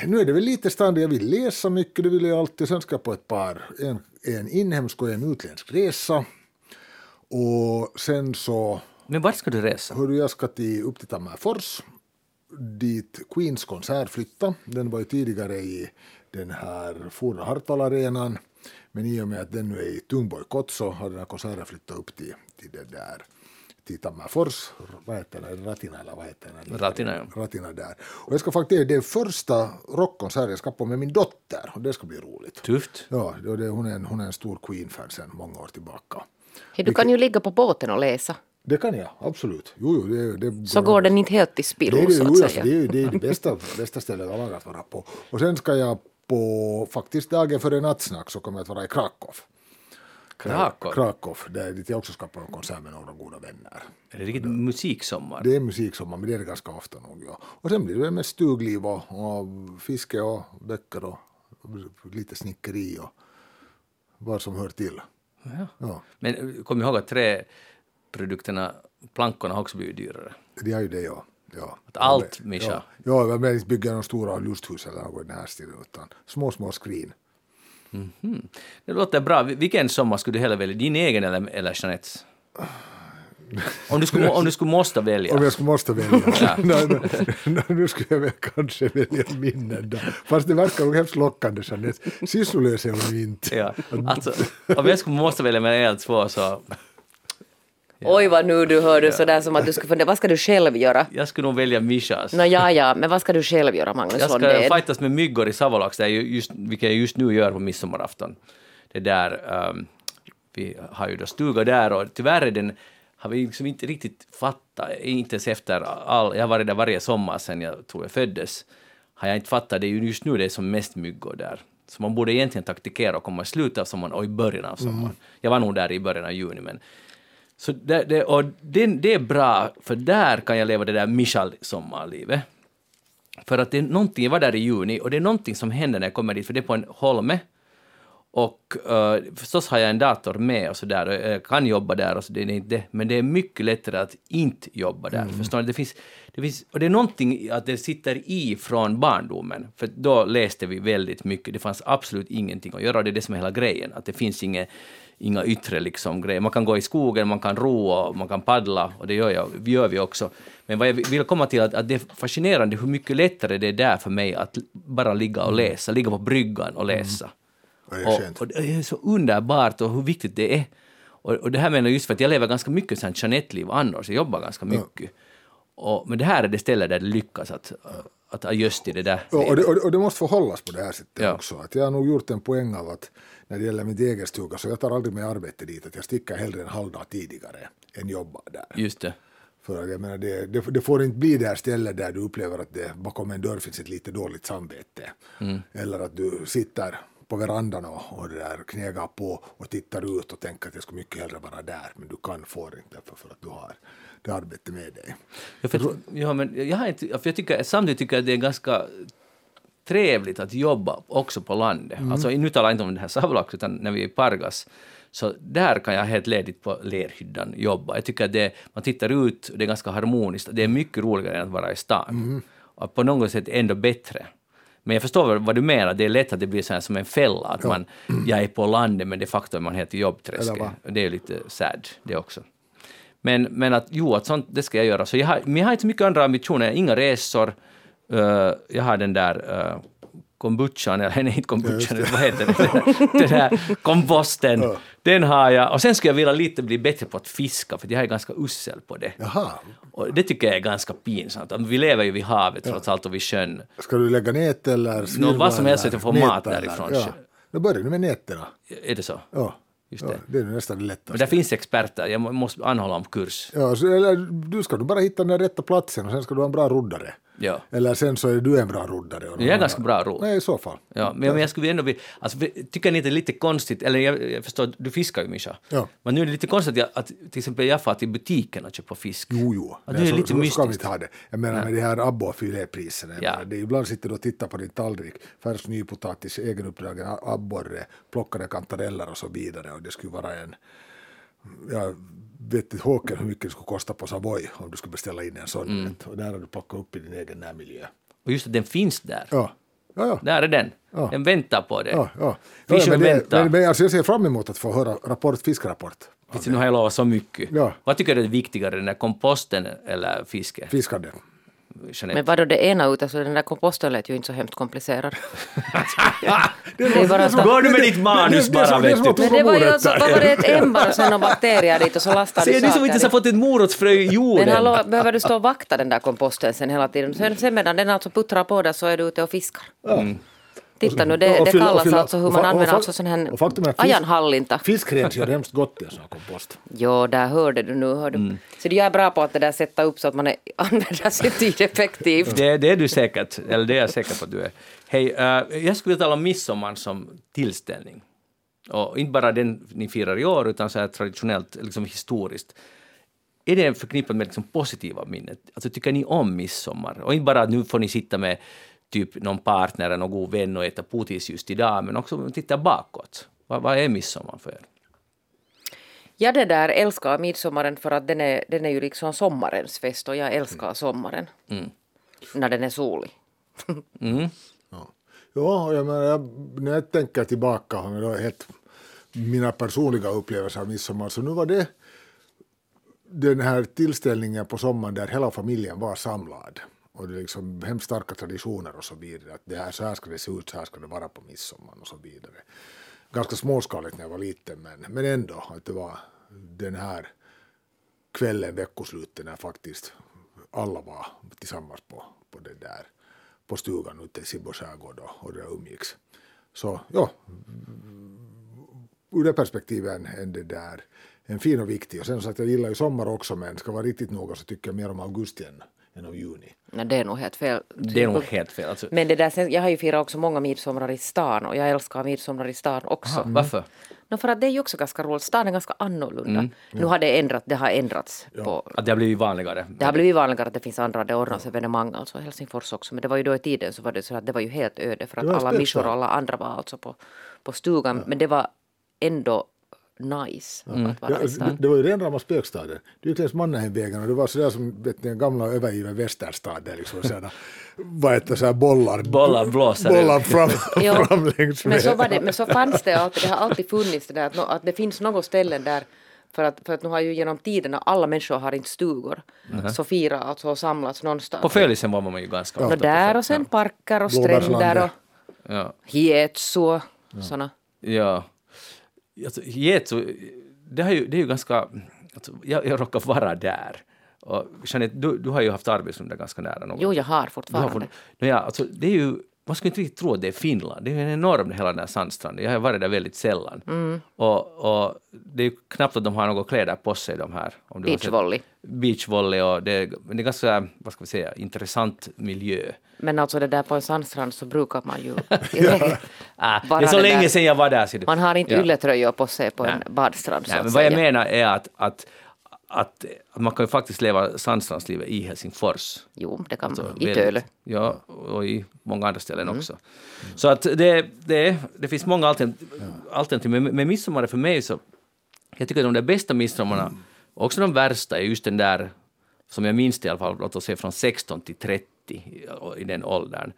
nu är det väl lite standard, jag vill läsa mycket, det vill jag alltid. Sen ska jag på ett par, en, en inhemsk och en utländsk resa. Och sen så, Men vart ska du resa? hördu, jag ska till, upp till Tammerfors, dit Queens konsert flyttade. Den var ju tidigare i den här forna Hartwall-arenan. Men i och med att den nu är i tung bojkott så har den här konserten flyttat upp till, till det där till Tammerfors, vad heter Ratina eller vad heter det? Ratina, ja. Ratina där. Och jag ska faktiskt, det är första rockkonserten jag ska på med min dotter och det ska bli roligt. Tufft. Ja, det, hon, är en, hon är en stor Queen-fan sedan många år tillbaka. Hey, du kan ju ligga på båten och läsa. Det kan jag, absolut. Jo, jo, det, det, Så går den inte helt till det är spillo det, så att alltså, säga. det, är, det är det bästa, *laughs* bästa stället av alla att vara på. Och sen ska jag på, faktiskt dagen före nattsnack så kommer jag att vara i Krakow. Krakow. Krakow, där dit jag också ska på en konsert med några goda vänner. Är det riktigt musiksommar? Det är musiksommar, men det är det ganska ofta nog. Ja. Och sen blir det med stugliv och, och fiske och böcker och lite snickeri och vad som hör till. Ja. Ja, Men eh, kom ihåg att träprodukterna, plankorna har också blivit dyrare. det är ju det, ja. ja. Att allt, Mischa. Ja, ja jag vill inte bygga några stora lusthus eller något i den här stilen, utan små, små skrin. Det låter bra. Vilken sommar skulle du hellre välja? Din egen eller, eller Jeanettes? Om du skulle, om du skulle måste välja. Om jag skulle måste välja. *laughs* Ja. *laughs* Nej, nej, nej, nu skulle jag väl kanske välja minnen då. Fast det verkar nog hemskt lockande, Jeanette. Sysslolös är hon ju inte. Ja. Alltså, om jag skulle måste välja mellan er två så Oj vad nu du hör du sådär som att du ska fundera, vad ska du själv göra? jag skulle nog välja Michas. Nå ja, ja, men vad ska du själv göra Magnus Jag ska Lundén? fightas med myggor i Savolax, där jag just, vilket jag just nu gör på midsommarafton. Det där, ehm, vi har ju då stuga där och tyvärr är den, har vi liksom inte riktigt fattat, inte ens efter all, jag har varit där varje sommar sedan jag tror jag föddes, har jag inte fattat, det är ju just nu det är som mest myggor där. Så man borde egentligen taktikera och komma i slutet av sommaren och i början av sommaren. Jag var nog där i början av juni, men så det, det, och det, det är bra, för där kan jag leva det där Michal-sommarlivet. För att det är någonting, jag var där i juni, och det är någonting som händer när jag kommer dit, för det är på en holme. Och uh, förstås har jag en dator med och så där, och jag kan jobba där och så det är inte det, men det är mycket lättare att inte jobba där. Förstår ni? Det finns, det finns, och det är någonting att det sitter i från barndomen, för då läste vi väldigt mycket, det fanns absolut ingenting att göra, det är det som är hela grejen, att det finns inget inga yttre liksom grejer. Man kan gå i skogen, man kan ro man kan paddla och det gör, jag, gör vi också. Men vad jag vill komma till är att, att det är fascinerande hur mycket lättare det är där för mig att bara ligga och läsa, ligga på bryggan och läsa. Ja, Och, och det är så underbart och hur viktigt det är. Och, och det här menar jag just för att jag lever ganska mycket sånt Jeanette-liv annars, jag jobbar ganska mycket. Och, men det här är det stället där det lyckas att, att ha just i det där. Ja, och, det, och, det, måste förhållas på det här sättet Ja. också. Att jag har nog gjort en poäng av att när det gäller mitt egen stuga så jag tar aldrig med arbete dit. Att jag sticker hellre en halvdag tidigare än jobbar där. Just det. För jag menar, det, det, det får inte bli det här stället där du upplever att det bakom en dörr finns ett lite dåligt samvete. Mm. Eller att du sitter på verandan och, och där knegar på och tittar ut och tänker att jag skulle mycket hellre vara där. Men du kan få inte därför för att du har det arbetet med dig. Ja, för, ja, men jag, har inte, för jag tycker, samtidigt tycker jag att det är ganska trevligt att jobba också på landet. Alltså, nu talar jag inte om det här Savolax, utan när vi är i Pargas, så där kan jag helt ledigt på lerhyddan jobba. Jag tycker att det, man tittar ut, det är ganga harmoniskt, det är mycket roligare än att vara i stan. Och på något sätt ändå bättre. Men jag förstår vad du menar, det är lätt att det blir så här som en fälla, att man, jag är på landet men de facto är man helt i jobbträsket. Det är lite sad det också. Men, men att jo, att sånt, det ska jag göra. Så jag har, men jag har inte så mycket andra ambitioner, inga resor. Eh, jag har den där uh, kombuchan, eller nej inte kombuchan, vad heter det? Den här komposten. Den har jag. Och sen skulle jag vilja lite bli bättre på att fiska, för jag är ganska usel på det. Jaha. Och det tycker jag är ganska pinsamt. Vi lever ju vid havet trots allt och vid sjön. Ska du lägga nät eller svirvla? vad som helst eller att jag får mat därifrån. Ja. Då börjar du med nätterna. Är det så? Ja. Just ja, det. det är nästan det Men lättaste. där finns experter, jag må- måste anhålla om kurs. Ja, så, eller, du ska du bara hitta den rätta platsen och sen ska du ha en bra roddare. Ja. Eller sen så är du en bra roddare. Jag är ganska bra rodd. Nej, i så fall. Ja, men, men jag skulle ändå vilja, alltså, tycker ni det är lite konstigt, eller jag, jag förstår, du fiskar ju Mischa, Ja. men nu är det lite konstigt att, att till exempel jag far till butiken och köper fisk. Jo, jo. Ja, Men det är så, lite så ska vi mystiskt. inte ha det. Jag menar med de här abbo och filépriserna. jag Ja. menar, Det ibland sitter du och tittar på din tallrik, färsk nypotatis, egenuppdragen abborre, plockade kantareller och så vidare. Och det skulle vara en, jag vet inte Håkan hur mycket det skulle kosta på Savoy om du skulle beställa in en sån. Mm. Och där har du plockat upp i din egen närmiljö. Och just att den finns där. Ja, ja, ja. Där är den. Ja. Den väntar på det. Ja, ja. Fishen ja men, det, väntar. men, men alltså jag ser fram emot att få höra rapport, fiskrapport. Nu har jag lovat så mycket. Ja. Vad tycker du är viktigare, den där komposten eller fiske? Fiskande. Jeanette? Men vadå det ena ute, så den där komposten lät ju inte så hemskt komplicerad. *laughs* Det är bara att- Går du med ditt manus bara, vet du? Men det var ju alltså, vad var det, ett äm bara och sen några bakterier dit och så lastar du Ser du som inte saker har fått ett morotsfrö i jorden? Men hallå, behöver du stå och vakta den där komposten sen hela tiden? Sen, sen medan den alltså puttrar på där så är du ute och fiskar. Titta nu, det, Och det kallas fylla- alltså hur man använder alltså sån här ajanhallinta. Fiskrens gör hemskt gott i en sån här kompost. Jo, där hörde du nu. Hör du. Så jag är bra på att det där sätta upp så att man är, *laughs* använder sin tid effektivt. Det, det är du säkert, eller det är jag säker på att du är. Hej, eh, jag skulle vilja tala om midsommar som tillställning. Och inte bara den ni firar i år, utan så här traditionellt, liksom historiskt. Är det förknippat med liksom positiva minnen? Alltså, tycker ni om midsommar? Och inte bara att nu får ni sitta med typ någon partner eller någon god vän och äta potis just idag, men också titta bakåt. Vad, vad är midsommar för er? Jag det där älskar midsommaren för att den är, den är ju liksom sommarens fest och jag älskar sommaren. När den är solig. *laughs* Ja, ja jag menar, jag, när jag tänker tillbaka helt mina personliga upplevelser av midsommar, så nu var det den här tillställningen på sommaren där hela familjen var samlad. Och det är liksom hemskt starka traditioner och så vidare. Att det här, så här ska det se ut, så här ska det vara på midsommar och så vidare. Ganska småskaligt när jag var liten, men, men ändå att det var den här kvällen, veckoslutet, när faktiskt alla var tillsammans på, på det där på stugan ute i Sibbo skärgård och, och det umgicks. Så ja, ur det perspektivet en, en, det där, en fin och viktig. Och sen så att jag gillar ju sommar också, men ska vara riktigt noga så tycker jag mer om augusti än, än om juni. Nej, det är nog helt fel. Det är nog helt fel. Alltså, Men det där, jag har ju firat också många midsommar i stan och jag älskar midsommar i stan också. Varför? No, för att det är ju också ganska roligt. Stan är ganska annorlunda. Nu har det ändrat, det har ändrats. På, Att det har blivit vanligare? det har blivit vanligare att det finns andra, det ordnas evenemang, alltså Helsingfors också. Men det var ju då i tiden så var det så att det var ju helt öde för att alla mishor och alla andra var alltså på, på stugan. Men det var ändå nice att vara Ja, i det, det var ju ren rama spökstaden. Du gick längs Mannheimvägen och det var sådär som vet ni, gamla övergiven västerstad. Där liksom sådana, *laughs* vad heter det, så här bollar, Bollar blåser bollar fram, *laughs* fram längs men så var det, men så fanns det alltid, det har alltid funnits det där att, nå- att det finns något ställen där för att, för att nu har ju genom tiderna alla människor har inte stugor. Så fira alltså och samlats någonstans. På födelsen var man ju ganska Nå, ofta på där och sen parker och stränder och Ja. Hietsu och såna. Ja. Alltså, Jetsu, det, har ju, det är ju ganska... Alltså, jag, jag råkar vara där. Och Jeanette, du, du har ju haft arbetsrum där ganska nära. Något. Jo, jag har Du har fortfarande. fått, Nåja, alltså, det är ju, man skulle inte riktigt tro att det är Finland. Det är en enorm hela den här sandstranden. Jag har varit där väldigt sällan. Mm. Och, och det är ju knappt att de har några kläder på sig de här. Om Beachvolley. Beachvolley och det, det är ganska, vad ska vi säga, intressant miljö. Men alltså det där på en sandstrand så brukar man ju *laughs* *laughs* regel Ah, det är så länge där- sedan jag var där. Man har inte Ja. ylletröjor på sig på en Nej. badstrand så Nej, men vad jag menar är att, att, att, att man kan ju faktiskt leva sandstrandslivet i Helsingfors. Jo, det kan man. I Väldigt- Töle. Ja, och i många andra ställen också. Så att det, det, det finns många alternativ. alternativ. Men med midsommar för mig så, jag tycker att de där bästa midsommarna, och också de värsta, är just den där, som jag minns det i alla fall, låt oss säga från 16 till 30 i, i den åldern.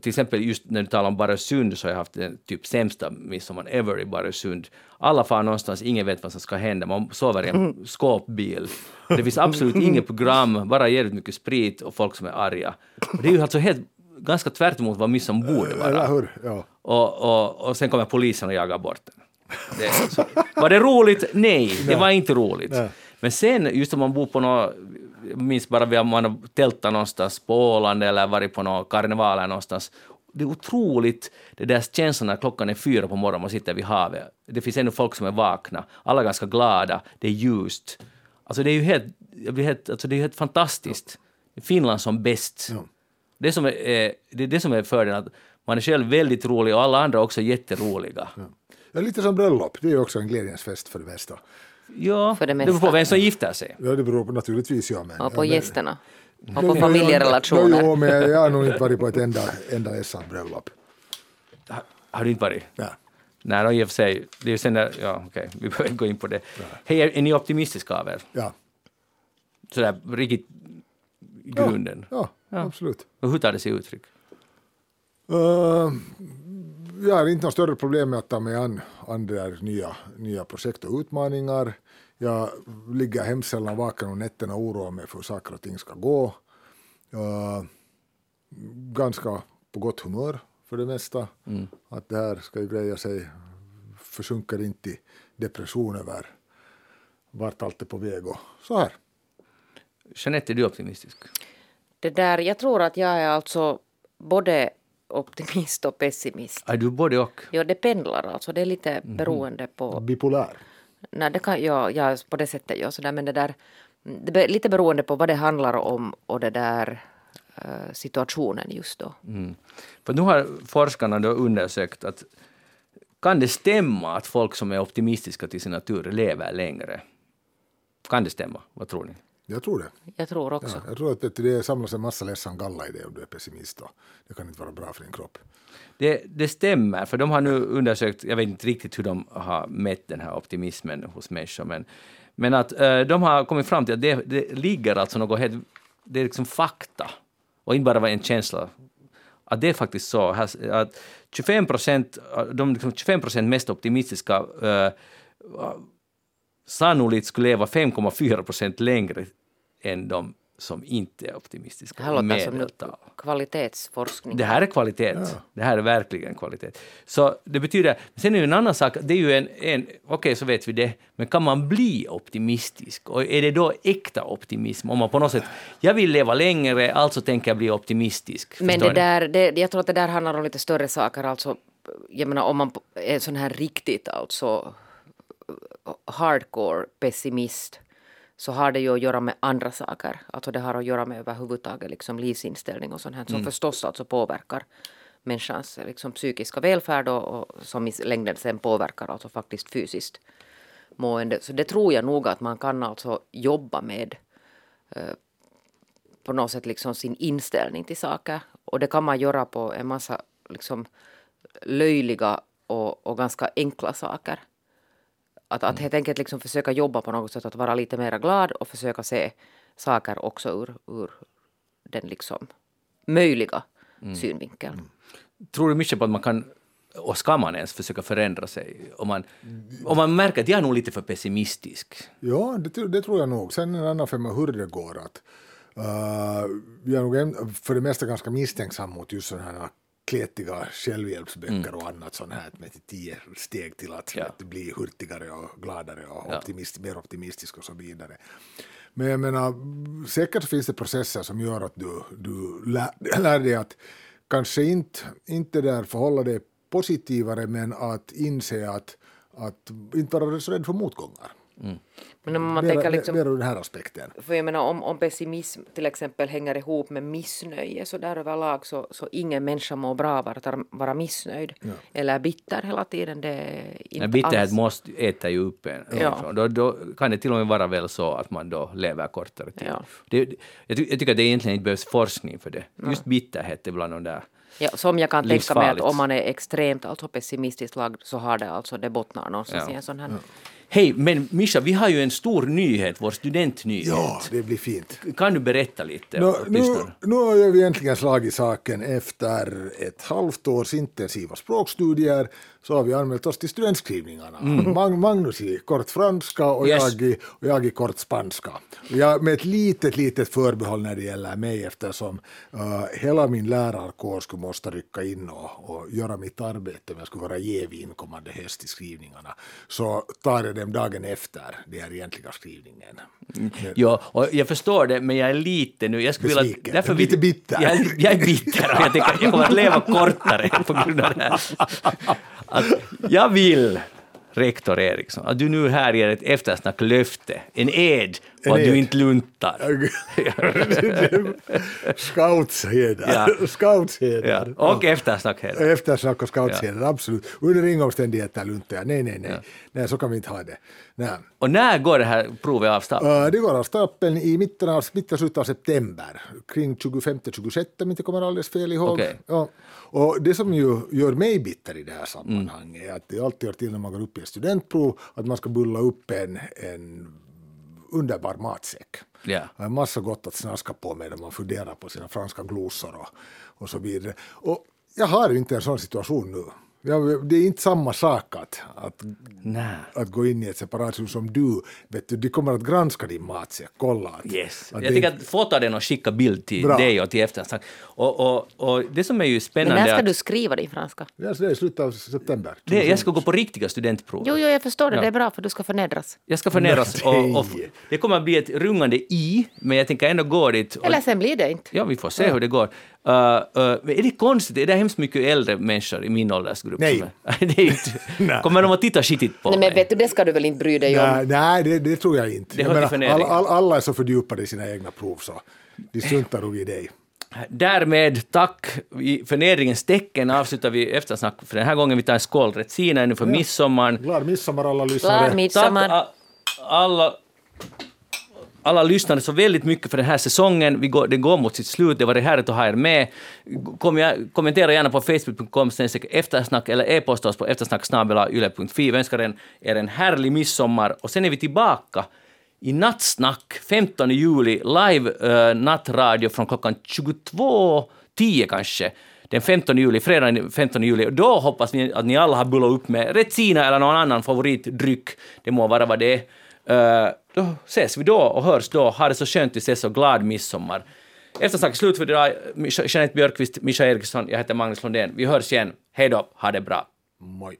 Till exempel just när du talar om Barösund så har jag haft den typ sämsta midsommar ever i Barösund. Alla far någonstans, ingen vet vad som ska hända, man sover i en *laughs* skåpbil. Det finns absolut inget program, bara jävligt mycket sprit och folk som är arga. Och det är ju alltså helt ganska tvärt emot vad mission borde vara. Ja. Och, och, och sen kommer polisen och jagar bort den. Det, var det roligt? Nej, det var inte roligt. Men sen, just om man bor på något, minns bara vi man har tältat någonstans på Åland eller varit på någon karnevaler någonstans. Det är otroligt, det där känslan när klockan är fyra på morgonen och sitter vid havet. Det finns ännu folk som är vakna, alla är ganska glada, det är ljust. Alltså det är ju helt, jag blir helt, alltså det är helt fantastiskt. Finland som bäst. Ja. Det, som är, eh, det är det som är fördelen, att man är själv väldigt rolig och alla andra också jätteroliga. Ja, lite som bröllop, det är ju också en glädjens fest för det mesta. Ja, För det det beror mesta. på vem som gifter sig. Ja, det beror på naturligtvis ja, men... Och på ja, men- gästerna. Och på familjerelationer. Jo, men jag har nog inte varit på ett enda, enda SM-bröllop. Har, har du inte varit? Ja. Nej, då i och för sig, det är sen där, ja okej, *laughs* vi behöver inte gå in på det. Hej, är, är ni optimistiska av er? Ja. Sådär riktigt i grunden? Ja, absolut. Och hur tar det sig uttryck? Uh, jag har inte något större problem med att ta mig an, an där nya, nya projekt och utmaningar. Jag ligger hemskt sällan vaken om nätterna och oroar mig för hur saker och ting ska gå. Jag ganska på gott humör för det mesta. Att det här ska ju greja sig. Försjunker inte i depression över vart allt är på väg och så här. Jeanette, är du optimistisk? Det där, jag tror att jag är alltså både optimist och pessimist. Är du både och? Ja, det pendlar alltså. Det är lite Mhm. beroende på... Bipolär. Nej, det kan, ja, ja, på det sättet, ja. Så där, men det där... Det är lite beroende på vad det handlar om och det där eh, situationen just då. Mm. För nu har forskarna då undersökt att kan det stämma att folk som är optimistiska till sin natur lever längre? Kan det stämma? Vad tror ni? Jag tror det. Jag tror också. Ja, jag tror att det samlas en massa ledsen galla i det om du är pessimist. Och det kan inte vara bra för din kropp. Det, det stämmer, för de har nu undersökt, jag vet inte riktigt hur de har mätt den här optimismen hos människor, men, men att eh, de har kommit fram till att det, det ligger alltså något helt, det är liksom fakta, och inte bara en känsla, att det är faktiskt så att 25 procent, de liksom 25 procent mest optimistiska eh, sannolikt skulle leva 5,4 procent längre än de som inte är optimistiska. Det här låter som kvalitetsforskning. Det här är kvalitet. Det här är verkligen kvalitet. Så det betyder, sen är det en annan sak, det är ju en, en okej så vet vi det, men kan man bli optimistisk? Och är det då äkta optimism? Om man på något sätt, jag vill leva längre, alltså tänker jag bli optimistisk. Men det där, det, jag tror att det där handlar om lite större saker. Alltså, jag menar om man är sån här riktigt alltså hardcore pessimist så har det ju att göra med andra saker. Alltså det har att göra med överhuvudtaget liksom livsinställning och sånt här som förstås alltså påverkar människans liksom, psykiska välfärd och, och som i längden sen påverkar alltså faktiskt fysiskt mående. Så det tror jag nog att man kan alltså jobba med eh, på något sätt liksom sin inställning till saker. Och det kan man göra på en massa liksom löjliga och, och ganska enkla saker. Att, att helt enkelt liksom försöka jobba på något sätt att vara lite mer glad och försöka se saker också ur, ur den liksom möjliga synvinkeln. Tror du mycket på att man kan, och ska man ens försöka förändra sig? Om man, om man märker att jag är nog lite för pessimistisk. Ja, det, det tror jag nog. Sen en annan femma hur det går. Att, uh, jag är nog en, för det mesta ganska misstänksam mot just sådana här kletiga självhjälpsböcker och annat sånt här med tio steg till att, Ja. att bli hurtigare och gladare och optimist, mer optimistisk och så vidare. Men jag menar, säkert finns det processer som gör att du, du lär, *laughs* lär dig att kanske inte, inte där förhålla dig positivare men att inse att, att inte vara så rädd för motgångar. Men om man tänker liksom, mer den här aspekten. för jag menar om, om pessimism till exempel hänger ihop med missnöje så där överlag så, så ingen människa mår bra av att vara missnöjd eller bitter hela tiden. Det är inte Men bitterhet alls. måste äta ju upp en. Ja. Då, då kan det till och med vara väl så att man då lever kortare tid. Ja. Det, jag, ty, jag tycker att det egentligen inte behövs forskning för det. Just bitterhet är bland de där Ja, som jag kan tänka mig att om man är extremt alltså pessimistiskt lagd så har det alltså, det bottnar någonstans Ja. i en sån här Hej, men Mischa, vi har ju en stor nyhet, vår studentnyhet. Ja, det blir fint. Kan du berätta lite? Nå, nu, nu har vi äntligen slagit saken efter ett halvt års intensiva språkstudier så har vi anmält oss till studentskrivningarna. Mag- Magnus i kort franska och, Yes. jag, i, och jag i kort spanska. Jag, med ett litet, litet förbehåll när det gäller mig eftersom uh, hela min lärarkår skulle måste rycka in och, och göra mitt arbete om jag skulle vara jävig inkommande höst i skrivningarna. Så tar jag dem dagen efter det är egentliga skrivningen. Ja, och jag förstår det, men jag är lite nu... Jag skulle vilja, Besviken. Lite bitter. Jag, jag är bitter och jag tänker att jag kommer att leva kortare på grund av det här. *laughs* Att jag vill, rektor Eriksson, att du nu här ger ett eftersnacklöfte, en ed på att du ed. inte luntar. Scoutsheder. Ja. Scoutsheder. Ja, och eftersnack här. Eftersnack och scoutsheder, absolut. Under inga omständigheter luntar jag. Nej, nej, nej. Nej, så kan vi inte ha det. Nej. Och när går det här provet av stapeln? Uh, det går av stapeln i mitten av, mitten av september, kring 25-26 om jag inte kommer alldeles fel ihåg. Okej. Ja. Och det som ju gör mig bitter i det här sammanhanget är att det alltid hör till när man går upp i ett studentprov att man ska bulla upp en, en underbar matsäck. Har en massa gott att snaska på medan man funderar på sina franska glosor och, och så vidare. Och jag har inte en sån situation nu. Jag, det är inte samma sak att, att, att gå in i ett separat rum som du. Vet du. De kommer att granska din matsäck, kolla att, Yes. att Jag tycker att fota den och skicka bild till Bra. dig och till eftersnack. Och, och, och det som är ju Men spännande när ska du skriva din franska? Ja, det är i slutet av september. det, jag ska gå på riktiga studentprov. Jo, jo, jag förstår det. Ja. Det är bra för du ska förnedras. Jag ska förnedras *laughs* Nej. och, och det kommer att bli ett rungande i, men jag tänker ändå gå dit. Och, Eller sen blir det inte. ja, vi får se hur det går. Uh, uh, är det konstigt? Är det hemskt mycket äldre människor i min åldersgrupp? Nej. *laughs* det inte, *laughs* kommer de att titta skitigt på Nej, mig? men vet du, det ska du väl inte bry dig om. Nej, nej det, det tror jag inte. Det jag menar, all, all, alla är så fördjupade i sina egna prov så de struntar nog i dig. Därmed, tack, i förnedringens tecken avslutar vi eftersnack för den här gången. Vi tar en skål Retsina ännu för midsommar. Glad midsommar alla Glad lyssnare. Tack midsommar. a- alla, alla lyssnare så väldigt mycket för den här säsongen. Vi går, det går mot sitt slut. Det var härligt att ha er med. Kom, jag- kommentera gärna på facebook.com eftersnack eller e-posta oss på eftersnacksnabelayle.fi. Vi önskar er en härlig midsommar och sen är vi tillbaka i Nattsnack 15 juli, live uh, nattradio från klockan 22.10 kanske den 15 juli, fredagen den 15 juli. Och Då hoppas vi att ni alla har bullat upp med Retsina eller någon annan favoritdryck. Det må vara vad det är. Eh, då ses vi då och hörs då. Ha det så skönt tills dess och glad midsommar. Eftersnack slut för idag. Jeanette Björkqvist, Mischa Eriksson, jag heter Magnus Lundén. Vi hörs igen. Hej då, ha det bra. Moi.